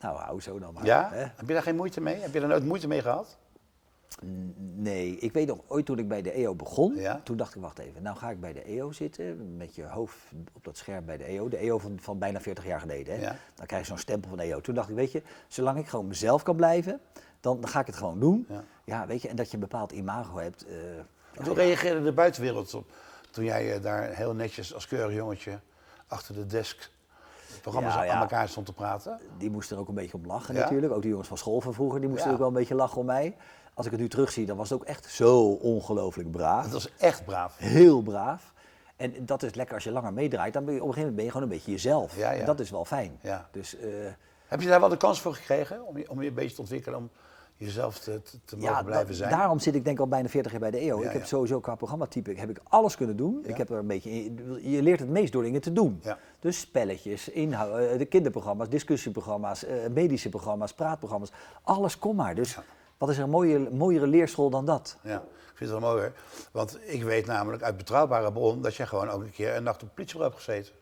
Nou, hou zo dan maar. Ja? hè. Heb je daar geen moeite mee? Heb je daar nooit moeite mee gehad? Nee, ik weet nog ooit toen ik bij de EO begon, Ja. toen dacht ik, wacht even, nou ga ik bij de EO zitten, met je hoofd op dat scherm bij de EO, de EO van, van bijna 40 jaar geleden. Hè? Ja. Dan krijg je zo'n stempel van de EO. Toen dacht ik, weet je, zolang ik gewoon mezelf kan blijven, dan, dan ga ik het gewoon doen. Ja. Ja, weet je, en dat je een bepaald imago hebt. eh, En Hoe reageerde de buitenwereld op toen jij eh, daar heel netjes als keurig jongetje achter de desk programma's Ja, ja. aan elkaar stond te praten? die moesten er ook een beetje om lachen Ja? natuurlijk. Ook de jongens van school van vroeger, die moesten ook wel een beetje lachen om mij. Als ik het nu terugzie, dan was het ook echt zo ongelooflijk braaf. Dat was echt braaf. Heel braaf. En dat is lekker als je langer meedraait. Dan ben je op een gegeven moment ben je gewoon een beetje jezelf. En dat is wel fijn. Ja. Dus eh, Heb je daar wel de kans voor gekregen om je, om je een beetje te ontwikkelen, om jezelf te, te, mogen ja, blijven zijn? daarom zit ik denk ik al bijna 40 jaar bij de EO. Ja, ik heb sowieso qua programmatype heb ik alles kunnen doen. Ik heb er een beetje je leert het meest door dingen te doen. Dus spelletjes, inhoud, eh, de kinderprogramma's, discussieprogramma's, eh, medische programma's, praatprogramma's. Alles kom maar. Dus wat is er een mooie, mooiere leerschool dan dat? Ja, ik vind het wel mooi. Want ik weet namelijk uit betrouwbare bron dat jij gewoon ook een keer een nacht op politiebureau hebt gezeten.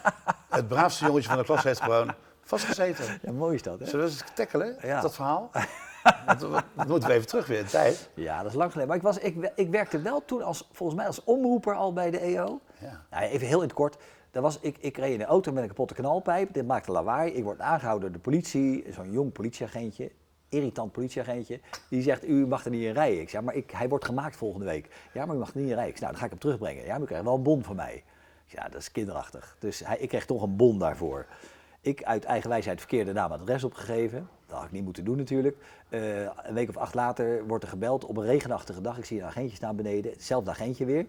het braafste jongetje van de klas heeft gewoon vastgezeten. Ja, mooi is dat hè? Zullen we eens tackelen, Ja. dat verhaal? We moeten we even terug weer in de tijd. Ja, dat is lang geleden. Maar ik, was, ik, ik werkte wel toen als, volgens mij als omroeper al bij de EO. Ja. Nou, even heel in het kort. Daar was, ik, ik reed in de auto met een kapotte knalpijp. Dit maakte lawaai. Ik word aangehouden door de politie. Zo'n jong politieagentje. Irritant politieagentje. Die zegt, u mag er niet in rijden. Ik zeg, maar ik, hij wordt gemaakt volgende week. Ja, maar u mag er niet in rijden. Ik zeg, nou, dan ga ik hem terugbrengen. Ja, maar u krijgt wel een bon van mij. Ik zeg, ja, dat is kinderachtig. Dus hij, ik kreeg toch een bon daarvoor. Ik uit eigen wijsheid verkeerde naam adres opgegeven. Dat had ik niet moeten doen natuurlijk. Eh, een week of acht later wordt er gebeld op een regenachtige dag. Ik zie een agentje staan beneden, hetzelfde agentje weer.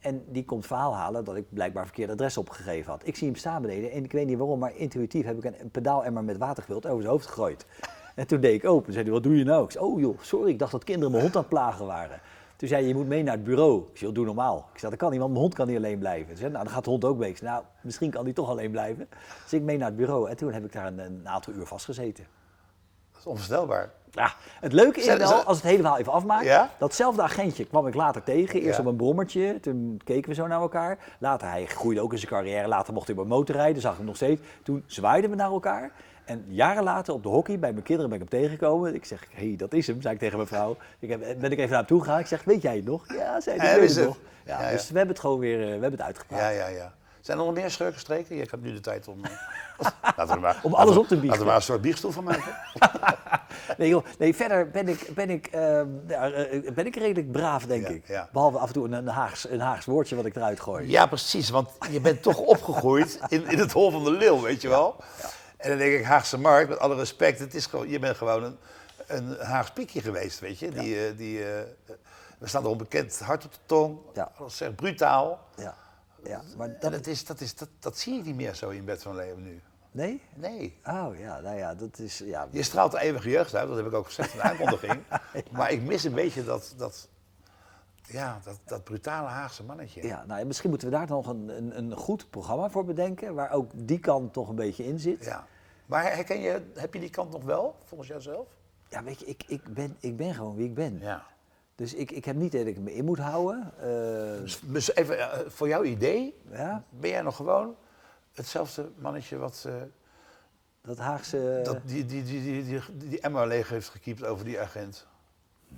En die komt verhaal halen dat ik blijkbaar verkeerd adres opgegeven had. Ik zie hem staan beneden en ik weet niet waarom, maar intuïtief heb ik een, pedaalemmer met watergevuld over zijn hoofd gegooid. En toen deed ik open. zei hij, wat doe je nou? Ik zei, oh joh, sorry, ik dacht dat kinderen mijn hond aan het plagen waren. Toen zei hij, je moet mee naar het bureau. Ik zei, doe normaal. Ik zei, dat kan niet, want mijn hond kan niet alleen blijven. Ze zei, nou, dan gaat de hond ook mee. Ik zei, nou, misschien kan die toch alleen blijven. Dus ik mee naar het bureau en toen heb ik daar een, een aantal uur vastgezeten. Onvoorstelbaar. Ja, het leuke is wel, als het helemaal even afmaakt, Ja? datzelfde agentje kwam ik later tegen. Eerst Ja. op een brommertje, toen keken we zo naar elkaar. Later, hij groeide ook in zijn carrière, later mocht hij op een motor rijden, zag ik hem nog steeds. Toen zwaaiden we naar elkaar. En jaren later op de hockey, bij mijn kinderen ben ik hem tegengekomen. Ik zeg, hé, hey, dat is hem, zei ik tegen mijn vrouw. Ik heb, ben ik even naar hem toe gegaan. Ik zeg, weet jij het nog? Ja, zei hij, weet wist het nog. Ja, Ja, ja. Dus we hebben het gewoon weer, eh, we hebben het uitgepraat. Ja, ja, ja. Zijn er nog meer schurkenstreken? Je hebt nu de tijd om... eh, laten we maar, Om alles op te biechten. Laten we maar een soort biechtstoel van maken. Nee, joh, nee, verder ben ik, ben, ik, eh, ja, eh, ben ik redelijk braaf, denk Ja, ik. ja. Behalve af en toe een, een, Haags, een Haags woordje wat ik eruit gooi. Ja, precies. Want je bent toch opgegroeid in, in het hol van de leeuw, weet je wel? En dan denk ik, Haagse Markt, met alle respect, het is gewoon, je bent gewoon een, een Haags piekje geweest, weet je? Die, eh, die, we staan erom bekend, hard op de tong, Ja. alles zegt brutaal. Ja, ja maar En dat... dat, is, dat, is, dat, dat zie je niet meer zo in bed van Leeuwen nu. Nee? Nee. Oh ja, nou ja, dat is... Ja, Je straalt de eeuwige jeugd uit, dat heb ik ook gezegd in de aankondiging. Maar ik mis een beetje dat, dat, ja, dat, dat brutale Haagse mannetje. ja, nou, ja, misschien moeten we daar nog een, een, een goed programma voor bedenken, waar ook die kant toch een beetje in zit. Ja, Ja. Maar herken je, heb je die kant nog wel, volgens jouzelf? weet je, ik, ik, ben, ik ben gewoon wie ik ben. Ja. Dus ik, ik heb niet dat ik me in moet houden. eh, Dus, dus even eh, voor jouw idee, ja, ben jij nog gewoon hetzelfde mannetje wat eh, dat Haagse... dat die, die, die, die, die, Emma leeg heeft gekiept over die agent?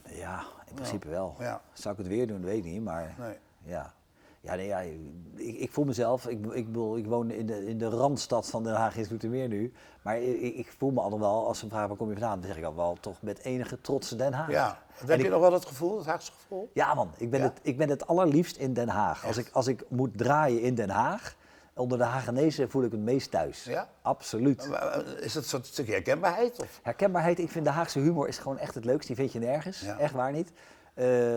Ja, in principe wel. Ja. Zou ik het weer doen, weet ik niet, maar Nee. ja. Ja, nee, ja ik, ik voel mezelf, ik, ik, bedoel, ik woon in de, in de randstad van Den Haag in Zoetermeer nu, maar ik, ik voel me al wel, als ze vragen waar kom je vandaan, dan zeg ik al wel toch met enige trots Den Haag. Ja. En heb je nog wel dat gevoel, het Haagse gevoel? Ja man, ik ben, Ja? Het, ik ben het allerliefst in Den Haag. Als Echt? ik, als ik moet draaien in Den Haag, onder de Hagenezen voel ik het meest thuis. Ja? Absoluut. Is dat een soort stukje herkenbaarheid? Of? Herkenbaarheid, ik vind de Haagse humor is gewoon echt het leukst. Die vind je nergens. Ja. Echt waar niet. Eh,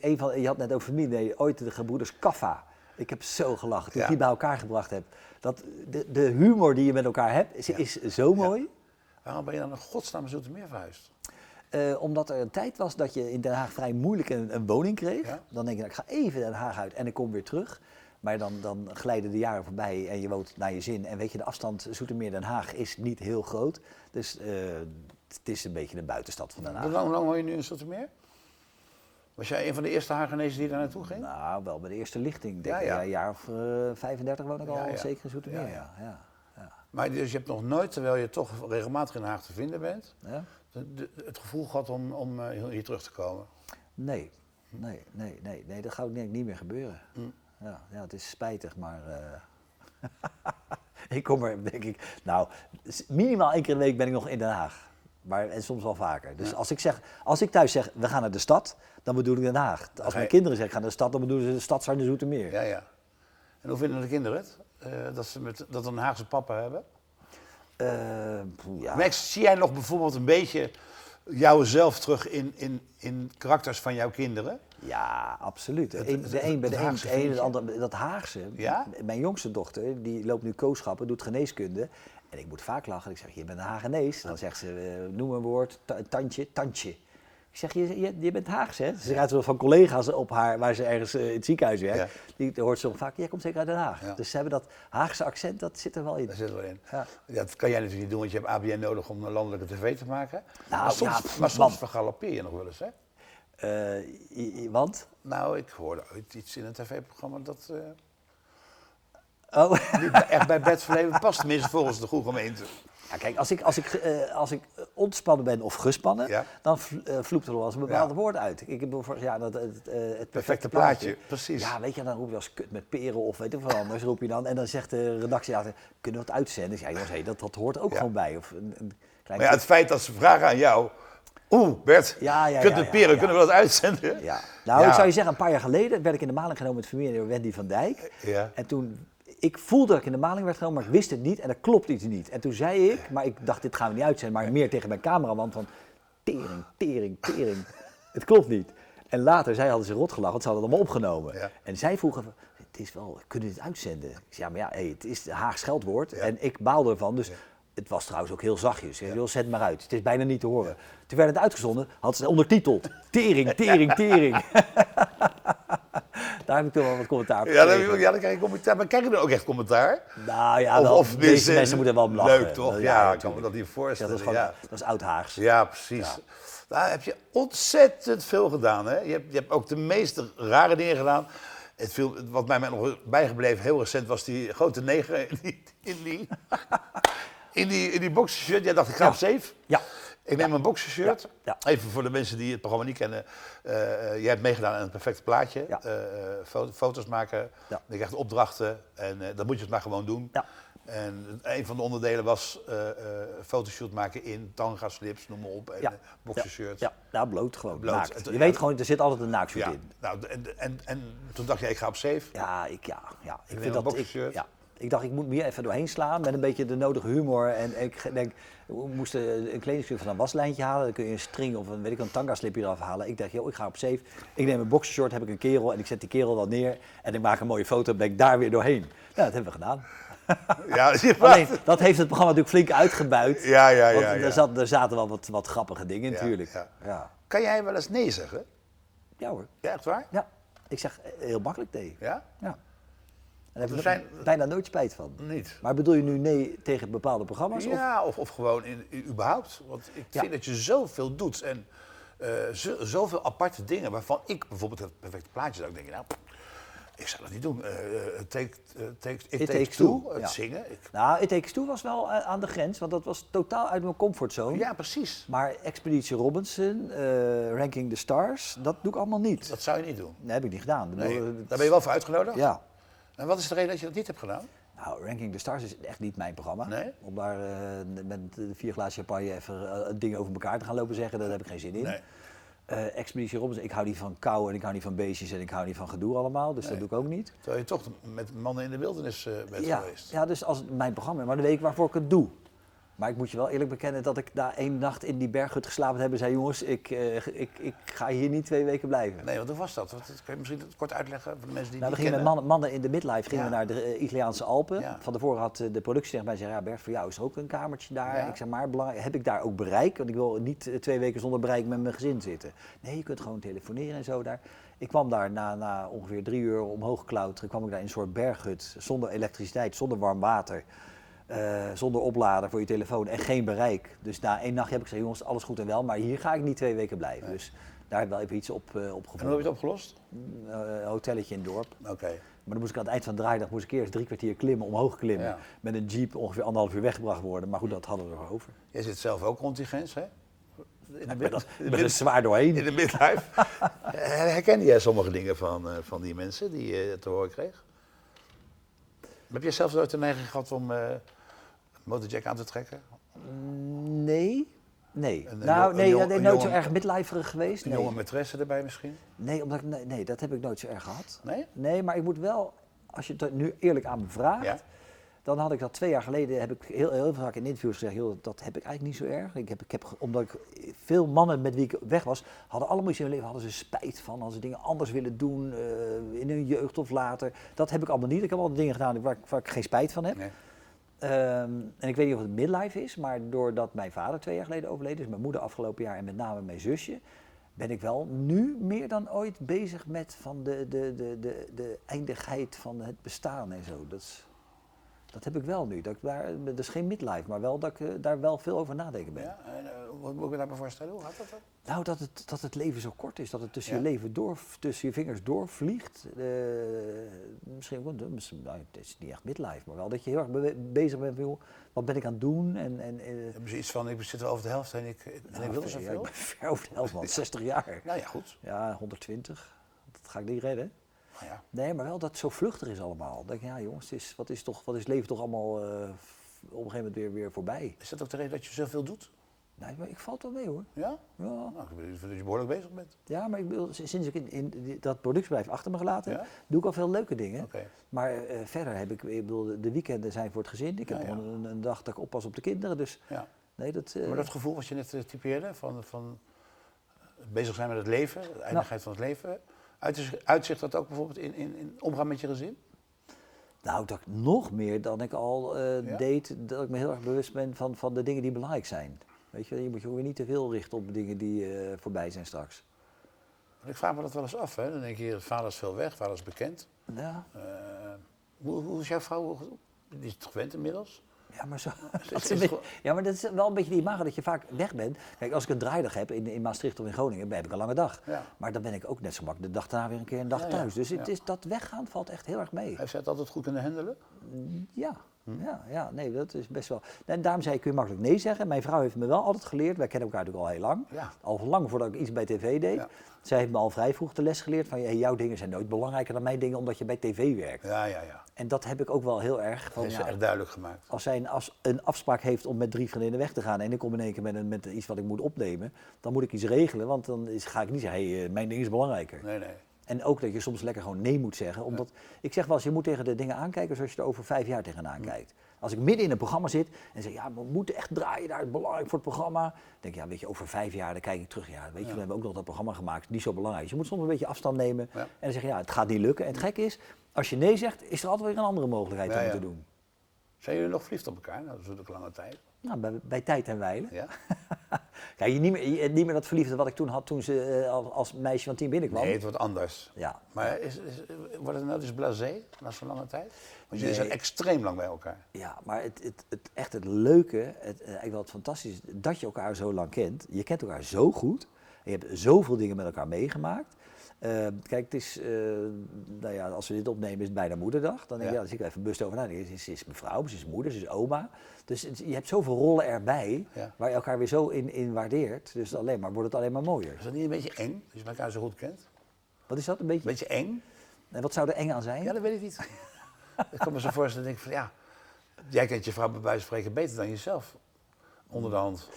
een van, je had net over familie, nee, ooit de gebroeders Kaffa. Ik heb zo gelachen toen Ja. ik die bij elkaar gebracht heb. Dat, de, de humor die je met elkaar hebt, is, is zo mooi. Waarom ben je dan in godsnaam Zoetermeer verhuisd? Eh, omdat er een tijd was dat je in Den Haag vrij moeilijk een, een woning kreeg. Dan denk je, nou, ik ga even Den Haag uit en ik kom weer terug. Maar dan, dan glijden de jaren voorbij en je woont naar je zin. En weet je, de afstand Zoetermeer-Den Haag is niet heel groot. Dus eh, het is een beetje een buitenstad van Den Haag. lang, hoe lang woon je nu in Zoetermeer? Was jij een van de eerste Hagenezen die daar naartoe ging? Nou, wel bij de eerste lichting. Denk ik. ja. Ja, Een jaar of eh, 35 woon ik al Ja, zeker in Zoetermeer. Ja, Ja, ja. ja. Maar dus je hebt nog nooit, terwijl je toch regelmatig in Den Haag te vinden bent, Ja? de- de- het gevoel gehad om, om eh, hier- terug te komen. Nee, nee, nee, nee, nee, dat gaat ook denk ik niet meer gebeuren. Hm. Ja, ja, het is spijtig, maar eh, ik kom er, denk ik, nou, minimaal één keer in de week ben ik nog in Den Haag. Maar, en soms wel vaker. Dus als, ik zeg, als ik thuis zeg, we gaan naar de stad, dan bedoel ik Den Haag. Als mijn kinderen zeggen, gaan naar de stad, dan bedoelen ze de stad de Zoetermeer. Ja, ja. En hoe vinden de kinderen het? Eh, dat ze met, dat een Haagse papa hebben? Poeh, ja. Max, zie jij nog bijvoorbeeld een beetje jouzelf terug in, in, in karakters van jouw kinderen? Ja, absoluut. De een, de bij de een, andere, dat Haagse. Ja? Mijn jongste dochter, die loopt nu kooschappen, doet geneeskunde. En ik moet vaak lachen. Ik zeg, je bent een Hagenees. Dan zegt ze, eh, noem een woord, ta- tandje, tandje. Ik zeg, je, je, je bent Haags, hè? Ze gaat wel van collega's op haar, waar ze ergens eh, in het ziekenhuis werkt. Ja. Die hoort ze vaak, jij komt zeker uit Den Haag. Ja. Dus ze hebben dat Haagse accent, dat zit er wel in. Daar zit wel in. Ja. Dat kan jij natuurlijk niet doen, want je hebt ABN nodig om een landelijke tv te maken. Nou, maar soms, ja, maar soms vergalopeer je nog wel eens, hè? Eh, want? Nou, ik hoorde ooit iets in een tv-programma dat Oh. echt bij Bert Verleven past, tenminste volgens de goede gemeente. Ja, kijk, als ik, als ik, eh, als ik ontspannen ben of gespannen, Ja. dan vloept er wel eens een bepaald Ja. woord uit. Ik heb jaar dat, het, eh, het perfecte, Perfecte plaatje. plaatje, precies. Ja, weet je, dan roep je als kut met peren of weet ik wat anders, roep je dan. En dan zegt de redactie, ja, kunnen we het uitzenden? Ja, jongens, hey, dat, dat hoort ook Ja. gewoon bij. Of een, een klein Maar ja, het feit dat ze vragen aan jou... Oeh, Bert, Ja, ja, kunt ja, het ja, peren, ja. kunnen we dat uitzenden? Ja. Nou, Ja. ik zou je zeggen, een paar jaar geleden werd ik in de maling genomen met familie Wendy van Dijk. Ja. En toen, ik voelde dat ik in de maling werd genomen, maar ik wist het niet en er klopt iets niet. En toen zei ik, maar ik dacht, dit gaan we niet uitzenden, maar meer tegen mijn cameraman van, tering, tering, tering. het klopt niet. En later, zij hadden ze rot gelachen, want ze hadden het allemaal opgenomen. Ja. En zij vroegen, het is wel, kunnen we dit uitzenden? Ik zei, ja, maar ja, hey, het is Haags scheldwoord Ja. en ik baalde ervan, dus... Het was trouwens ook heel zachtjes. Ik zei, zet maar uit. Het is bijna niet te horen. Toen werd het uitgezonden, had ze ondertiteld. Tering, tering, tering. Daar heb ik toen wel wat commentaar op Ja, dan, ja, dan krijg je commentaar. Maar krijg je dan ook echt commentaar? Nou ja, of, wel, of deze mensen moeten wel lachen. Leuk toch? Ja, ik kan me dat niet voorstellen. dat is gewoon, dat is oud-Haags. Ja, precies. Daar heb je ontzettend veel gedaan. Hè? Je, hebt, je hebt ook de meeste rare dingen gedaan. Het viel, wat mij nog bijgebleven heel recent was die grote neger in die, in die, in die, in die boxershirt. Jij dacht, ik ga Ja. op safe. Ja. Ik neem een boxershirt. Ja. Even voor de mensen die het programma niet kennen. Eh, eh, jij hebt meegedaan aan het perfecte plaatje. Ja. Eh, fo- foto's maken. Je krijgt opdrachten. En eh, dan moet je het maar gewoon doen. Ja. En een van de onderdelen was fotoshoot maken in tanga slips, noem maar op. En Ja. ja. boxershirts. Ja, nou bloot gewoon. Bloot. naakt. Het- Je weet gewoon, er zit altijd een naakshoot Ja. in. Nou, en, en, en toen dacht je, ik ga op safe. Ja, ik, ja, ja. ik vind dat... Ik, ja. ik dacht, ik moet me hier even doorheen slaan met een beetje de nodige humor. En ik denk, we moesten een kledingstuk van een waslijntje halen. Dan kun je een string of een, weet ik, een tanga slipje eraf halen. Ik dacht, joh, ik ga op safe. Ik neem een boxershort, heb ik een kerel en ik zet die kerel dan neer. En ik maak een mooie foto en ben ik daar weer doorheen. Nou, dat hebben we gedaan. Ja, Alleen, dat heeft het programma natuurlijk flink uitgebuit. Ja, ja, ja, Want ja. er, zat, er zaten wel wat, wat grappige dingen Ja, natuurlijk. ja. Ja. Kan jij wel eens nee zeggen? ja hoor. Ja, echt waar? Ja. Ik zeg heel makkelijk nee. Ja? Ja. Daar heb Er ik zijn- bijna nooit spijt van. Niet. Maar bedoel je nu nee tegen bepaalde programma's? Ja, of, of gewoon in, in- überhaupt. Want ik Ja. vind dat je zoveel doet en eh, zo, zoveel aparte dingen waarvan ik bijvoorbeeld het perfecte plaatje zou ik denken, nou, ik zou dat niet doen. Eh, eh, take, eh, take, it, takes, Takes two, Two, het ja. zingen. Ik- Nou, It Takes Two was wel eh, aan de grens, want dat was totaal uit mijn comfortzone. ja, precies. Maar Expeditie Robinson, eh, Ranking the Stars, dat doe ik allemaal niet. Dat zou je niet doen. Dat heb ik niet gedaan. Nee, daar ben je wel voor uitgenodigd. Ja. En wat is de reden dat je dat niet hebt gedaan? Nou, Ranking the Stars is echt niet mijn programma. Nee? Om daar eh, met vier glazen champagne even eh, dingen over elkaar te gaan lopen zeggen, daar heb ik geen zin in. Nee. Eh, Expeditie Robinson, ik hou niet van kou en ik hou niet van beestjes en ik hou niet van gedoe allemaal, dus dat doe ik ook niet. Terwijl je toch met mannen in de wildernis eh, bent Ja, geweest. ja, dus als mijn programma, maar dan weet ik waarvoor ik het doe. Maar ik moet je wel eerlijk bekennen dat ik na één nacht in die berghut geslapen heb en zei, jongens, ik, eh, ik, ik ga hier niet twee weken blijven. Nee, want hoe was dat? Wat, kan je misschien kort uitleggen voor de mensen die Nou, we gingen met mannen, mannen in de midlife gingen Ja. we naar de eh, Italiaanse Alpen. Ja. Van tevoren had eh, de productie tegen mij gezegd, ja Bert, voor jou is er ook een kamertje daar. Ja. Ik zeg, maar heb ik daar ook bereik? Want ik wil niet twee weken zonder bereik met mijn gezin zitten. Nee, je kunt gewoon telefoneren en zo daar. Ik kwam daar na, na ongeveer drie uur omhoog klauteren, kwam ik daar in een soort berghut, zonder elektriciteit, zonder warm water. Eh, zonder oplader voor je telefoon en geen bereik. Dus na één nacht heb ik gezegd, jongens, alles goed en wel, maar hier ga ik niet twee weken blijven. Dus daar heb ik wel even iets op, eh op En hoe heb je het opgelost? Eh, een hotelletje in het dorp. Oké. Maar dan moest ik aan het eind van de draaidag moest ik eerst drie kwartier klimmen, omhoog klimmen. Ja. Met een jeep ongeveer anderhalf uur weggebracht worden. Maar goed, dat hadden we er over. Jij zit zelf ook grens, hè? In Ik de, ben, er- mid- er zwaar doorheen. in de midlife. Herkende jij sommige dingen van, eh, van die mensen die je te horen kreeg? Heb jij zelf nooit de neiging gehad om eh motorjack aan te trekken? Nee. Nee. Een- nou, nee, een een nooit zo erg midliferig geweest. Een Nee. jonge maîtresse erbij misschien? Nee, omdat ik, nee, nee, dat heb ik nooit zo erg gehad. Nee? Nee, maar ik moet wel, als je het nu eerlijk aan me vraagt, Ja. dan had ik dat twee jaar geleden, heb ik heel, heel vaak in interviews gezegd, joh, dat heb ik eigenlijk niet zo erg. Ik heb, ik heb, omdat ik veel mannen met wie ik weg was, hadden allemaal in hun leven, hadden ze spijt van, hadden ze dingen anders willen doen eh, in hun jeugd of later. Dat heb ik allemaal niet. Ik heb altijd dingen gedaan waar, ik- waar ik geen spijt van heb. Nee. Ehm, en ik weet niet of het midlife is, maar doordat mijn vader twee jaar geleden overleden is, mijn moeder afgelopen jaar en met name mijn zusje, ben ik wel nu meer dan ooit bezig met van de, de, de, de, de eindigheid van het bestaan en zo. Dat, dat heb ik wel nu. Dat, ik daar, dat is geen midlife, maar wel dat ik eh, daar wel veel over nadenken ben. Ja? En, eh, wat moet ik me daarbij voorstellen? Hoe gaat dat dan? Nou, dat het, dat het leven zo kort is, dat het tussen Ja. je leven door, tussen je vingers doorvliegt. Eh, misschien, nou, het is niet echt midlife, maar wel dat je heel erg be- bezig bent met wat ben ik aan het doen. En, en, eh, Hebben ze iets van, ik zit wel over de helft en ik, en ik nou, wil ja, zoveel? ik ben ver over de helft, man. 60 jaar. Nou ja, goed. Ja, 120. Dat ga ik niet redden. Maar ja. Nee, maar wel dat het zo vluchtig is allemaal. Dan denk ik, ja jongens, het is, wat, is toch, wat is leven toch allemaal f- op een gegeven moment weer, weer voorbij. Is dat ook de reden dat je zoveel doet? Nee, maar ik valt wel mee hoor. Ja? Ja, Nou, ik vind dat je behoorlijk bezig bent. ja maar ik bedoel, sinds ik in, in dat productiebedrijf achter me gelaten heb, Ja? doe ik al veel leuke dingen. Oké. Maar eh, verder heb ik, ik bedoel, de- de weekenden zijn voor het gezin. Ik heb Ja, Een, een dag dat ik oppas op de kinderen. Dus Ja. nee, dat... eh, Maar dat gevoel wat je net typeerde, van, van bezig zijn met het leven, de eindigheid van het leven, uitzicht, dat ook bijvoorbeeld in, in, in omgaan met je gezin? Nou, dat ik nog meer dan ik al eh, Ja? deed, dat ik me heel erg bewust ben van, van de dingen die belangrijk zijn. Weet je, je moet je ook weer niet te veel richten op dingen die eh, voorbij zijn straks. Ik vraag me dat wel eens af. Hè? Dan denk je, vader is veel weg, vader is bekend. Ja, Eh, hoe, hoe is jouw vrouw? Die is het gewend inmiddels? Ja, maar, zo, dat is beetje- ja, maar dat is wel een beetje die imago dat je vaak weg bent. Kijk, als ik een draaidag heb in, in Maastricht of in Groningen, dan heb ik een lange dag. Ja. Maar dan ben ik ook net zo makkelijk de dag daarna weer een keer een dag Ja, thuis. Dus het is, dat weggaan valt echt heel erg mee. Heeft zij het altijd goed kunnen handelen? Ja. Ja, ja, nee, dat is best wel. En daarom zei ik, kun je makkelijk nee zeggen. Mijn vrouw heeft me wel altijd geleerd, wij kennen elkaar natuurlijk al heel lang. Ja. Al lang voordat ik iets bij tv deed. Ja. Zij heeft me al vrij vroeg de les geleerd van, hey, jouw dingen zijn nooit belangrijker dan mijn dingen omdat je bij tv werkt. Ja, ja, ja. En dat heb ik ook wel heel erg Dat van, ze ja, echt duidelijk gemaakt. als zij een, as- een afspraak heeft om met drie vriendinnen weg te gaan en ik kom in één keer met, een, met iets wat ik moet opnemen, dan moet ik iets regelen, want dan is, ga ik niet zeggen, hey, eh, mijn ding is belangrijker. Nee, nee. En ook dat je soms lekker gewoon nee moet zeggen. Omdat, ik zeg wel eens, je moet tegen de dingen aankijken zoals je er over vijf jaar tegenaan kijkt. Als ik midden in een programma zit en zeg, ja, we moeten echt draaien daar, het is belangrijk voor het programma. Dan denk ik, ja, weet je, over vijf jaar, dan kijk ik terug. Ja, weet je, we hebben ook nog dat programma gemaakt, niet zo belangrijk. Dus je moet soms een beetje afstand nemen Ja. en dan zeg je, ja, het gaat niet lukken. En het gekke is, als je nee zegt, is er altijd weer een andere mogelijkheid Ja, om te doen. Zijn jullie nog verliefd op elkaar? Nou, dat is natuurlijk lange tijd. Nou, bij, bij tijd en wijle. Ja? Kijk, je niet meer, niet meer dat verliefde wat ik toen had toen ze eh, als, als meisje van tien binnenkwam. Nee, het wordt anders. Ja, Maar is, is, wordt het nou dus blasé na zo'n lange tijd? Want jullie Nee. zijn extreem lang bij elkaar. Ja, maar het, het, het, echt het leuke, het, eh, eigenlijk wel het fantastische, is dat je elkaar zo lang kent. Je kent elkaar zo goed. En je hebt zoveel dingen met elkaar meegemaakt. Eh, kijk, het is, eh, nou ja, als we dit opnemen is het bijna moederdag. Dan denk ik, Ja. ja, dan zie ik even bewust over na. Ze is, is mevrouw, ze is moeder, ze is oma. Dus het- je hebt zoveel rollen erbij, Ja. waar je elkaar weer zo in, in waardeert. Dus alleen maar, wordt het alleen maar mooier. Is dat niet een beetje eng, als je elkaar zo goed kent? Wat is dat, een beetje? Beetje eng? En wat zou er eng aan zijn? Ja, dat weet ik niet. ik kan me zo voorstellen, denk ik van ja, jij kent je vrouw bij wijze van spreken beter dan jezelf. Onder de hand.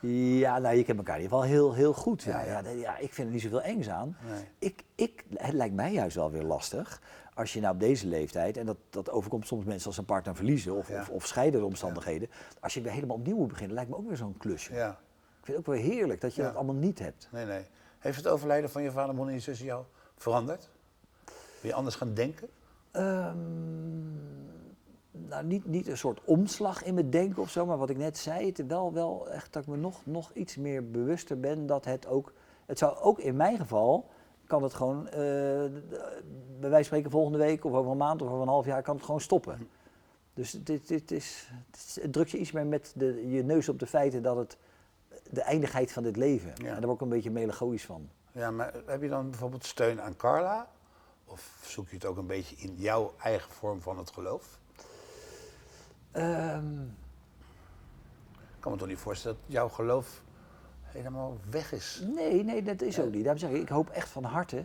Ja, nou, je kent elkaar in ieder geval heel, heel goed. Ja, Ja, ja. ik vind er niet zoveel engs aan. Nee. Ik, ik, het lijkt mij juist wel weer lastig als je nou op deze leeftijd, en dat, dat overkomt soms mensen als een partner verliezen of, Ja. of, of scheidende omstandigheden, als je weer helemaal opnieuw moet beginnen, lijkt me ook weer zo'n klusje. Ja, Ik vind het ook wel heerlijk dat je dat allemaal niet hebt. nee, nee. Heeft het overlijden van je vader, moeder en je zus jou veranderd? Ben je anders gaan denken? Ehm, nou, niet, niet een soort omslag in mijn denken of zo, maar wat ik net zei, het wel, wel echt dat ik me nog, nog iets meer bewuster ben dat het ook, het zou ook in mijn geval, kan het gewoon, eh, bij wijze van spreken volgende week of over een maand of over een half jaar, kan het gewoon stoppen. Dus dit, dit is- het drukt je iets meer met de, je neus op de feiten dat het de eindigheid van dit leven. Ja. En daar word ik een beetje melancholisch van. Ja, maar heb je dan bijvoorbeeld steun aan Carla? Of zoek je het ook een beetje in jouw eigen vorm van het geloof? Ehm, Ik kan me toch niet voorstellen dat jouw geloof helemaal weg is? Nee, nee, dat is ook niet. Daarom zeg ik, ik hoop echt van harte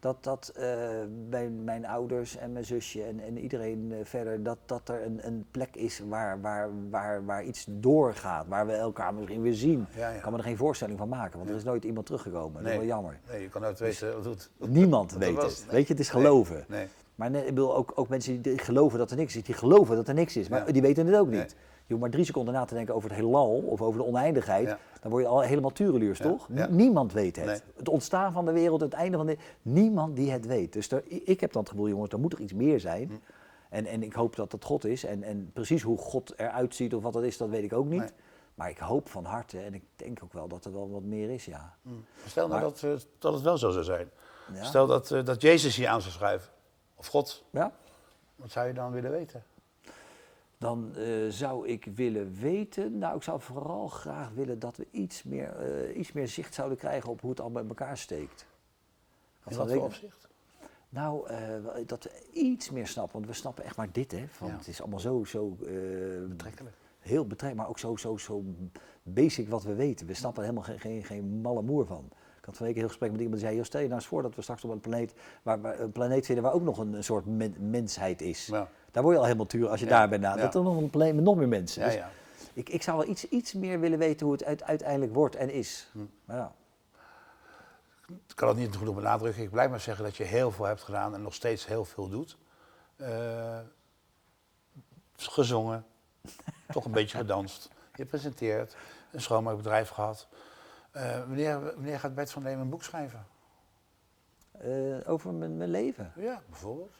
dat, dat eh, bij mijn ouders en mijn zusje en, en iedereen eh, verder, dat, dat er een, een plek is waar, waar, waar, waar iets doorgaat, waar we elkaar misschien weer zien. Ja, ja. Ik kan me er geen voorstelling van maken, want er is nooit iemand teruggekomen. Dat is wel jammer. Nee, je kan nooit weten wat het doet. Niemand weet het. nee. Weet je, het is Nee, geloven. Nee. Maar ik bedoel, ook, ook mensen die geloven dat er niks is, die geloven dat er niks is, maar Ja. die weten het ook niet. Nee. Je hoeft maar drie seconden na te denken over het heelal of over de oneindigheid, Ja. dan word je al helemaal tureluurs, Ja. toch? Niemand weet het. Nee. Het ontstaan van de wereld, het einde van de... Niemand die het weet. Dus er, ik heb dan het gevoel, jongens, er moet er iets meer zijn. Hm. En, en ik hoop dat dat God is. En, en precies hoe God eruit ziet of wat dat is, dat weet ik ook niet. Nee. Maar ik hoop van harte, en ik denk ook wel dat er wel wat meer is, ja. Stel nou Maar- dat, eh, dat het wel zo zou zijn. Stel dat, eh, dat Jezus hier aan zou schrijven. Of God. Ja? Wat zou je dan willen weten? Dan eh, zou ik willen weten, nou ik zou vooral graag willen dat we iets meer, eh, iets meer zicht zouden krijgen op hoe het allemaal bij elkaar steekt. In wat voor opzicht? Nou, eh, dat we iets meer snappen, want we snappen echt maar dit hè. Van, Ja. Het is allemaal zo, zo Betrekkelijk. heel betrekkelijk, maar ook zo, zo, zo basic wat we weten. We snappen er helemaal geen, geen, geen malle moer van. Ik had van een week een heel gesprek met iemand die zei, joh, stel je nou eens voor dat we straks op een planeet, waar, waar, een planeet vinden waar ook nog een, een soort men- mensheid is. Ja. Daar word je al helemaal tuur als je Ja, daar bent. ja. Dat er nog een planeet met nog meer mensen. Ja, Dus ja. Ik, ik zou wel iets, iets meer willen weten hoe het uit- uiteindelijk wordt en is. Hm. Maar ja. Ik kan het niet goed op benadrukken. Ik blijf maar zeggen dat je heel veel hebt gedaan en nog steeds heel veel doet. Eh, gezongen, toch een beetje gedanst. Je presenteert, een schoonmaakbedrijf gehad. Eh, wanneer, wanneer gaat Bert van Leeuwen een boek schrijven? Eh, over mijn, mijn leven. Ja, bijvoorbeeld.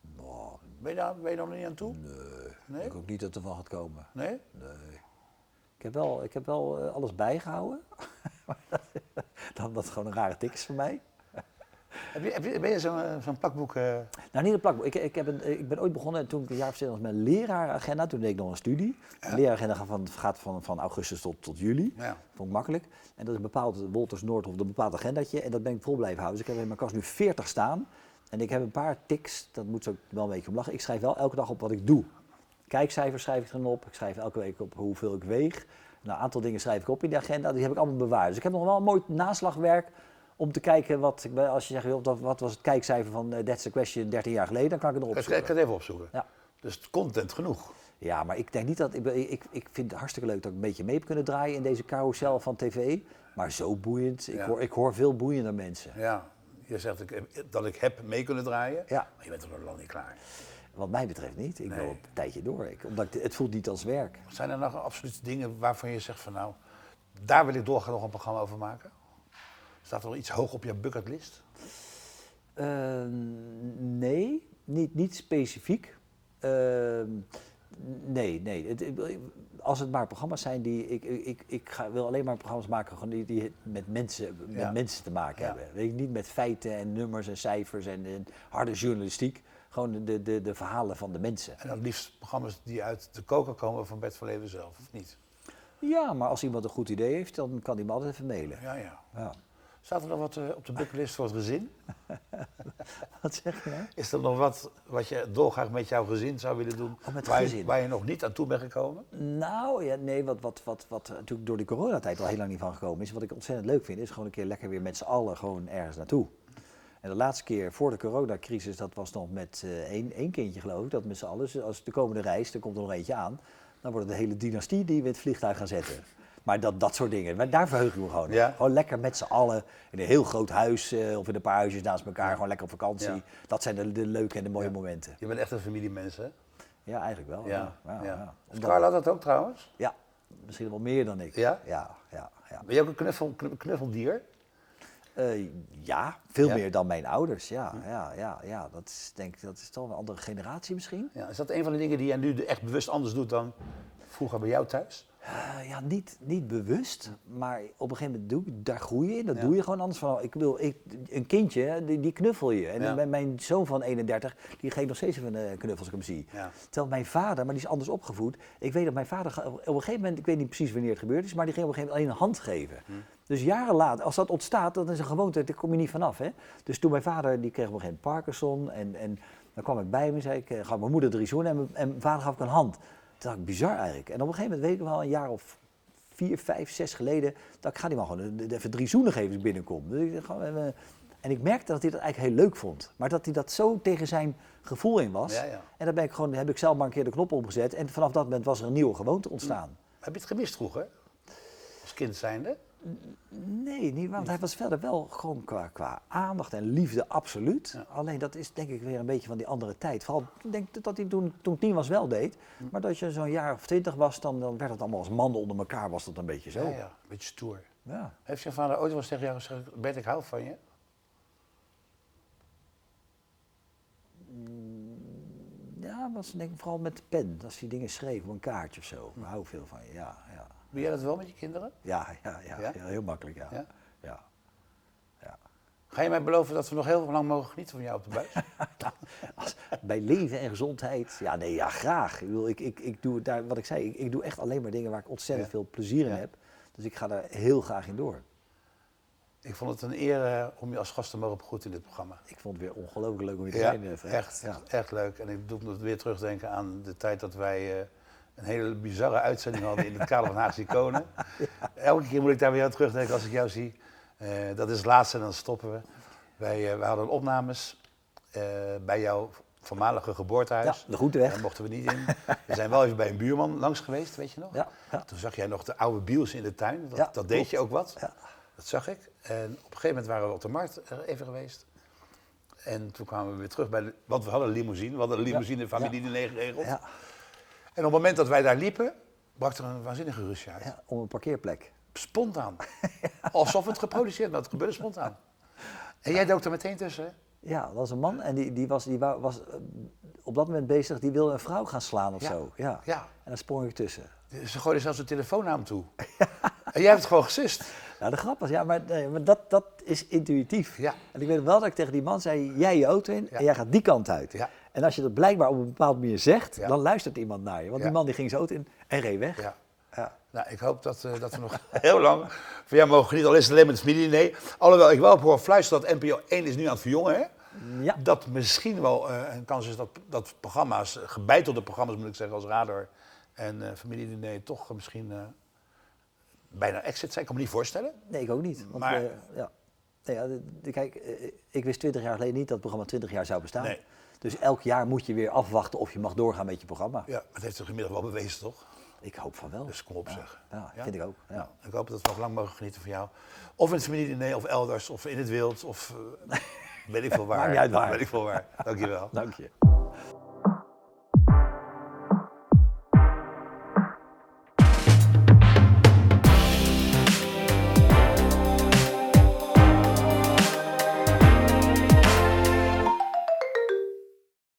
Nou, Ben je daar, ben je daar nog niet aan toe? nee, ik Nee? denk ook niet dat er van gaat komen. Nee? Nee. Ik heb wel, ik heb wel eh, alles bijgehouden. dat dat gewoon een rare tik is voor mij. Heb je, heb je, ben je zo'n eh, zo'n plakboek? eh, Nou, niet een plakboek. Ik, ik, heb een, ik ben ooit begonnen toen ik een jaar of was met een lerarenagenda. Toen deed ik nog een studie. Een lerarenagenda gaat van, gaat van, van augustus tot, tot juli. ja. Vond ik makkelijk. En dat is bepaald Wolters Noordhof, een bepaald agendaatje. En dat ben ik vol blijven houden. Dus ik heb in mijn kast nu 40 staan. En ik heb een paar tics, dat moet ze ook wel een beetje om lachen. Ik schrijf wel elke dag op wat ik doe. Kijkcijfers schrijf ik erin op. Ik schrijf elke week op hoeveel ik weeg. Nou, een aantal dingen schrijf ik op in de agenda. Die heb ik allemaal bewaard. Dus ik heb nog wel een mooi naslagwerk om te kijken wat, ik- als je zegt, wat was het kijkcijfer van eh, That's the Question 13 jaar geleden, dan kan ik het erop Ik, ik ga het even opzoeken. Ja. Dus content genoeg. Ja, maar ik denk niet dat. Ik, ik, ik vind het hartstikke leuk dat ik een beetje mee heb kunnen draaien in deze carousel van tv. Maar zo boeiend. Ik, Ja. hoor, ik hoor veel boeiender mensen. Ja, je zegt ik, dat ik heb mee kunnen draaien. Ja. Maar je bent er nog lang niet klaar. Wat mij betreft niet. Ik Nee. wil een tijdje door. Ik, omdat het voelt niet als werk. Zijn er nog absoluut dingen waarvan je zegt van nou, daar wil ik doorgaan nog een programma over maken? Staat er nog iets hoog op je bucketlist? Ehm, nee, niet, niet specifiek. Ehm, nee, nee. Het- als het maar programma's zijn die. Ik, ik, ik, ga, wil alleen maar programma's maken gewoon die, die met, mensen, met Ja. mensen te maken Ja. hebben. Weet je, niet met feiten en nummers en cijfers en, en harde journalistiek. Gewoon de, de, de verhalen van de mensen. En dan liefst programma's die uit de koker komen van Bert van Leeuwen zelf, of niet? Ja, maar als iemand een goed idee heeft, dan kan hij me altijd even mailen. Ja, ja. Ja. Staat er nog wat eh, op de bucketlist voor het gezin? Wat zeg je nou? Is er nog wat wat je dolgraag met jouw gezin zou willen doen? Oh, met waar, Je, waar je nog niet aan toe bent gekomen? Nou, ja, nee, wat, wat, wat, wat natuurlijk door de coronatijd al heel lang niet van gekomen is. Wat ik ontzettend leuk vind, is gewoon een keer lekker weer met z'n allen gewoon ergens naartoe. En de laatste keer voor de coronacrisis, dat was nog met eh, één, één kindje geloof ik, dat met z'n allen. Dus als de komende reis, er komt er nog eentje aan, dan wordt het de hele dynastie die we in het vliegtuig gaan zetten. Maar dat, dat soort dingen, maar daar verheug ik me gewoon. Ja. Gewoon lekker met z'n allen in een heel groot huis eh, of in een paar huisjes naast elkaar. Gewoon lekker op vakantie. Ja. Dat zijn de, de leuke en de mooie momenten. Je bent echt een familiemens, hè? Ja, eigenlijk wel. Ja. Ja, Carla dat ook trouwens? Ja, misschien wel meer dan ik. Ja? Ja, ja. Ben je ook een knuffel, knu- knuffeldier? Eh, ja veel Ja? meer dan mijn ouders. Ja, ja, ja, ja. Dat is denk dat is toch een andere generatie misschien. Ja, is dat een van de dingen die jij nu echt bewust anders doet dan vroeger bij jou thuis? Eh, ja, niet, niet bewust, maar op een gegeven moment doe ik, daar groei je in. Dat Ja. doe je gewoon anders van. Ik bedoel, ik, een kindje, die, die knuffel je. En Ja. mijn, zoon van 31, die geeft nog steeds even een knuffel als ik hem zie. Ja. Terwijl mijn vader, maar die is anders opgevoed. Ik weet dat mijn vader ga- op een gegeven moment, ik weet niet precies wanneer het gebeurd is, maar die ging op een gegeven moment alleen een hand geven. Hm. Dus jaren later, als dat ontstaat, dat is een gewoonte, daar kom je niet vanaf. Hè? Dus toen mijn vader, die kreeg op een gegeven moment Parkinson en, en dan kwam ik bij hem en zei ik, eh, gaf mijn moeder drie zoenen en, mijn- en mijn vader gaf ik een hand. Dacht ik, bizar eigenlijk. En op een gegeven moment, weet ik wel, een jaar of vier, vijf, zes geleden, dat ik ga die man gewoon even drie zoenen geven als ik binnenkom. Dus ik gewoon even- en ik merkte dat hij dat eigenlijk heel leuk vond. Maar dat hij dat zo tegen zijn gevoel in was. Ja, ja. En dan ben ik gewoon, heb ik zelf maar een keer de knop opgezet. En vanaf dat moment was er een nieuwe gewoonte ontstaan. Heb je het gemist vroeger? Als kind zijnde? Nee, niet, want hij was verder wel gewoon qua, qua aandacht en liefde absoluut. Ja. Alleen dat is denk ik weer een beetje van die andere tijd. Vooral ik denk dat hij toen, toen tien was wel deed. Hm. Maar dat je zo'n jaar of twintig was, dan, dan werd het allemaal als mannen onder elkaar was dat een beetje zo. Ja, ja. Een beetje stoer. Ja. Heeft je vader ooit wel eens tegen jou gezegd, Bert, ik hou van je? Ja, was denk ik vooral met de pen. Als hij dingen schreef op een kaartje of zo. Ik hou veel van je, ja. Ja, Doe jij dat wel met je kinderen? ja, ja, ja, Ja? heel makkelijk, ja. Ja? ja. Ga je mij beloven dat we nog heel lang mogen genieten van jou op de buis? Als, bij leven en gezondheid, ja nee, ja graag. Ik, bedoel, ik, ik, ik doe daar, wat ik zei, ik, ik doe echt alleen maar dingen waar ik ontzettend veel plezier in heb. Dus ik ga daar heel graag in door. ik vond het een eer eh, om je als gast te mogen begroeten in dit programma. Ik vond het weer ongelooflijk leuk om hier te zijn. eh, echt, Ja. echt leuk. En ik doe me weer terugdenken aan de tijd dat wij eh, een hele bizarre uitzending hadden in het kader van Haagse Iconen. Elke keer moet ik daar weer aan terugdenken als ik jou zie. Eh, dat is het laatste en dan stoppen we. Wij, eh, wij hadden opnames eh, bij jouw voormalige geboortehuis. Ja, de Groenteweg. Daar mochten we niet in. We zijn wel even bij een buurman langs geweest, weet je nog? Ja, ja. Toen zag jij nog de oude bios in de tuin. Dat, Ja, dat deed klopt. je ook wat. Ja. Dat zag ik. En op een gegeven moment waren we op de markt even geweest. En toen kwamen we weer terug bij de... Want we hadden een limousine. We hadden een limousine familie die geregeld. Ja, En op het moment dat wij daar liepen, brak er een waanzinnige ruzie uit. ja, om een parkeerplek. Spontaan. Alsof het geproduceerd was. Het gebeurde spontaan. En jij dook er meteen tussen. Ja, dat was een man en die, die was, die was eh, op dat moment bezig, die wilde een vrouw gaan slaan of Ja. zo. Ja. Ja. En daar sprong ik tussen. Ze gooiden zelfs de telefoon naar hem toe. En jij hebt het gewoon gesist. Nou, de grap was, ja, maar, nee, maar dat, dat is intuïtief. Ja. En ik weet wel dat ik tegen die man zei, jij je auto in en jij gaat die kant uit. Ja. En als je dat blijkbaar op een bepaalde manier zegt, Ja. dan luistert iemand naar je. Want die man die ging auto in en reed weg. Ja. Ja. Nou, ik hoop dat, eh, dat we nog heel lang van jou mogen genieten. Al is het alleen met het familiediner. Alhoewel, ik wel heb horen fluisteren dat NPO 1 is nu aan het verjongen. Hè? Ja. Dat misschien wel eh, een kans is dat, dat programma's, eh, gebeitelde programma's moet ik zeggen, als Radar en familiediner toch misschien bijna exit zijn. Ik kan me niet voorstellen. Nee, ik ook niet. Want, Maar- ja. Nee, kijk, ik wist 20 jaar geleden niet dat het programma 20 jaar zou bestaan. Nee. Dus elk jaar moet je weer afwachten of je mag doorgaan met je programma. Ja, het heeft zich inmiddels wel bewezen, toch? Ik hoop van wel. Dus kom op, ja. zeg. Ja, Ja? vind ik ook. Ja. Ik hoop dat we nog lang mogen genieten van jou. Of in het familiediner, of elders, of in het wild, of eh, weet ik veel waar. Maakt niet uit waar. Weet ik veel waar. Dankjewel. Dank je.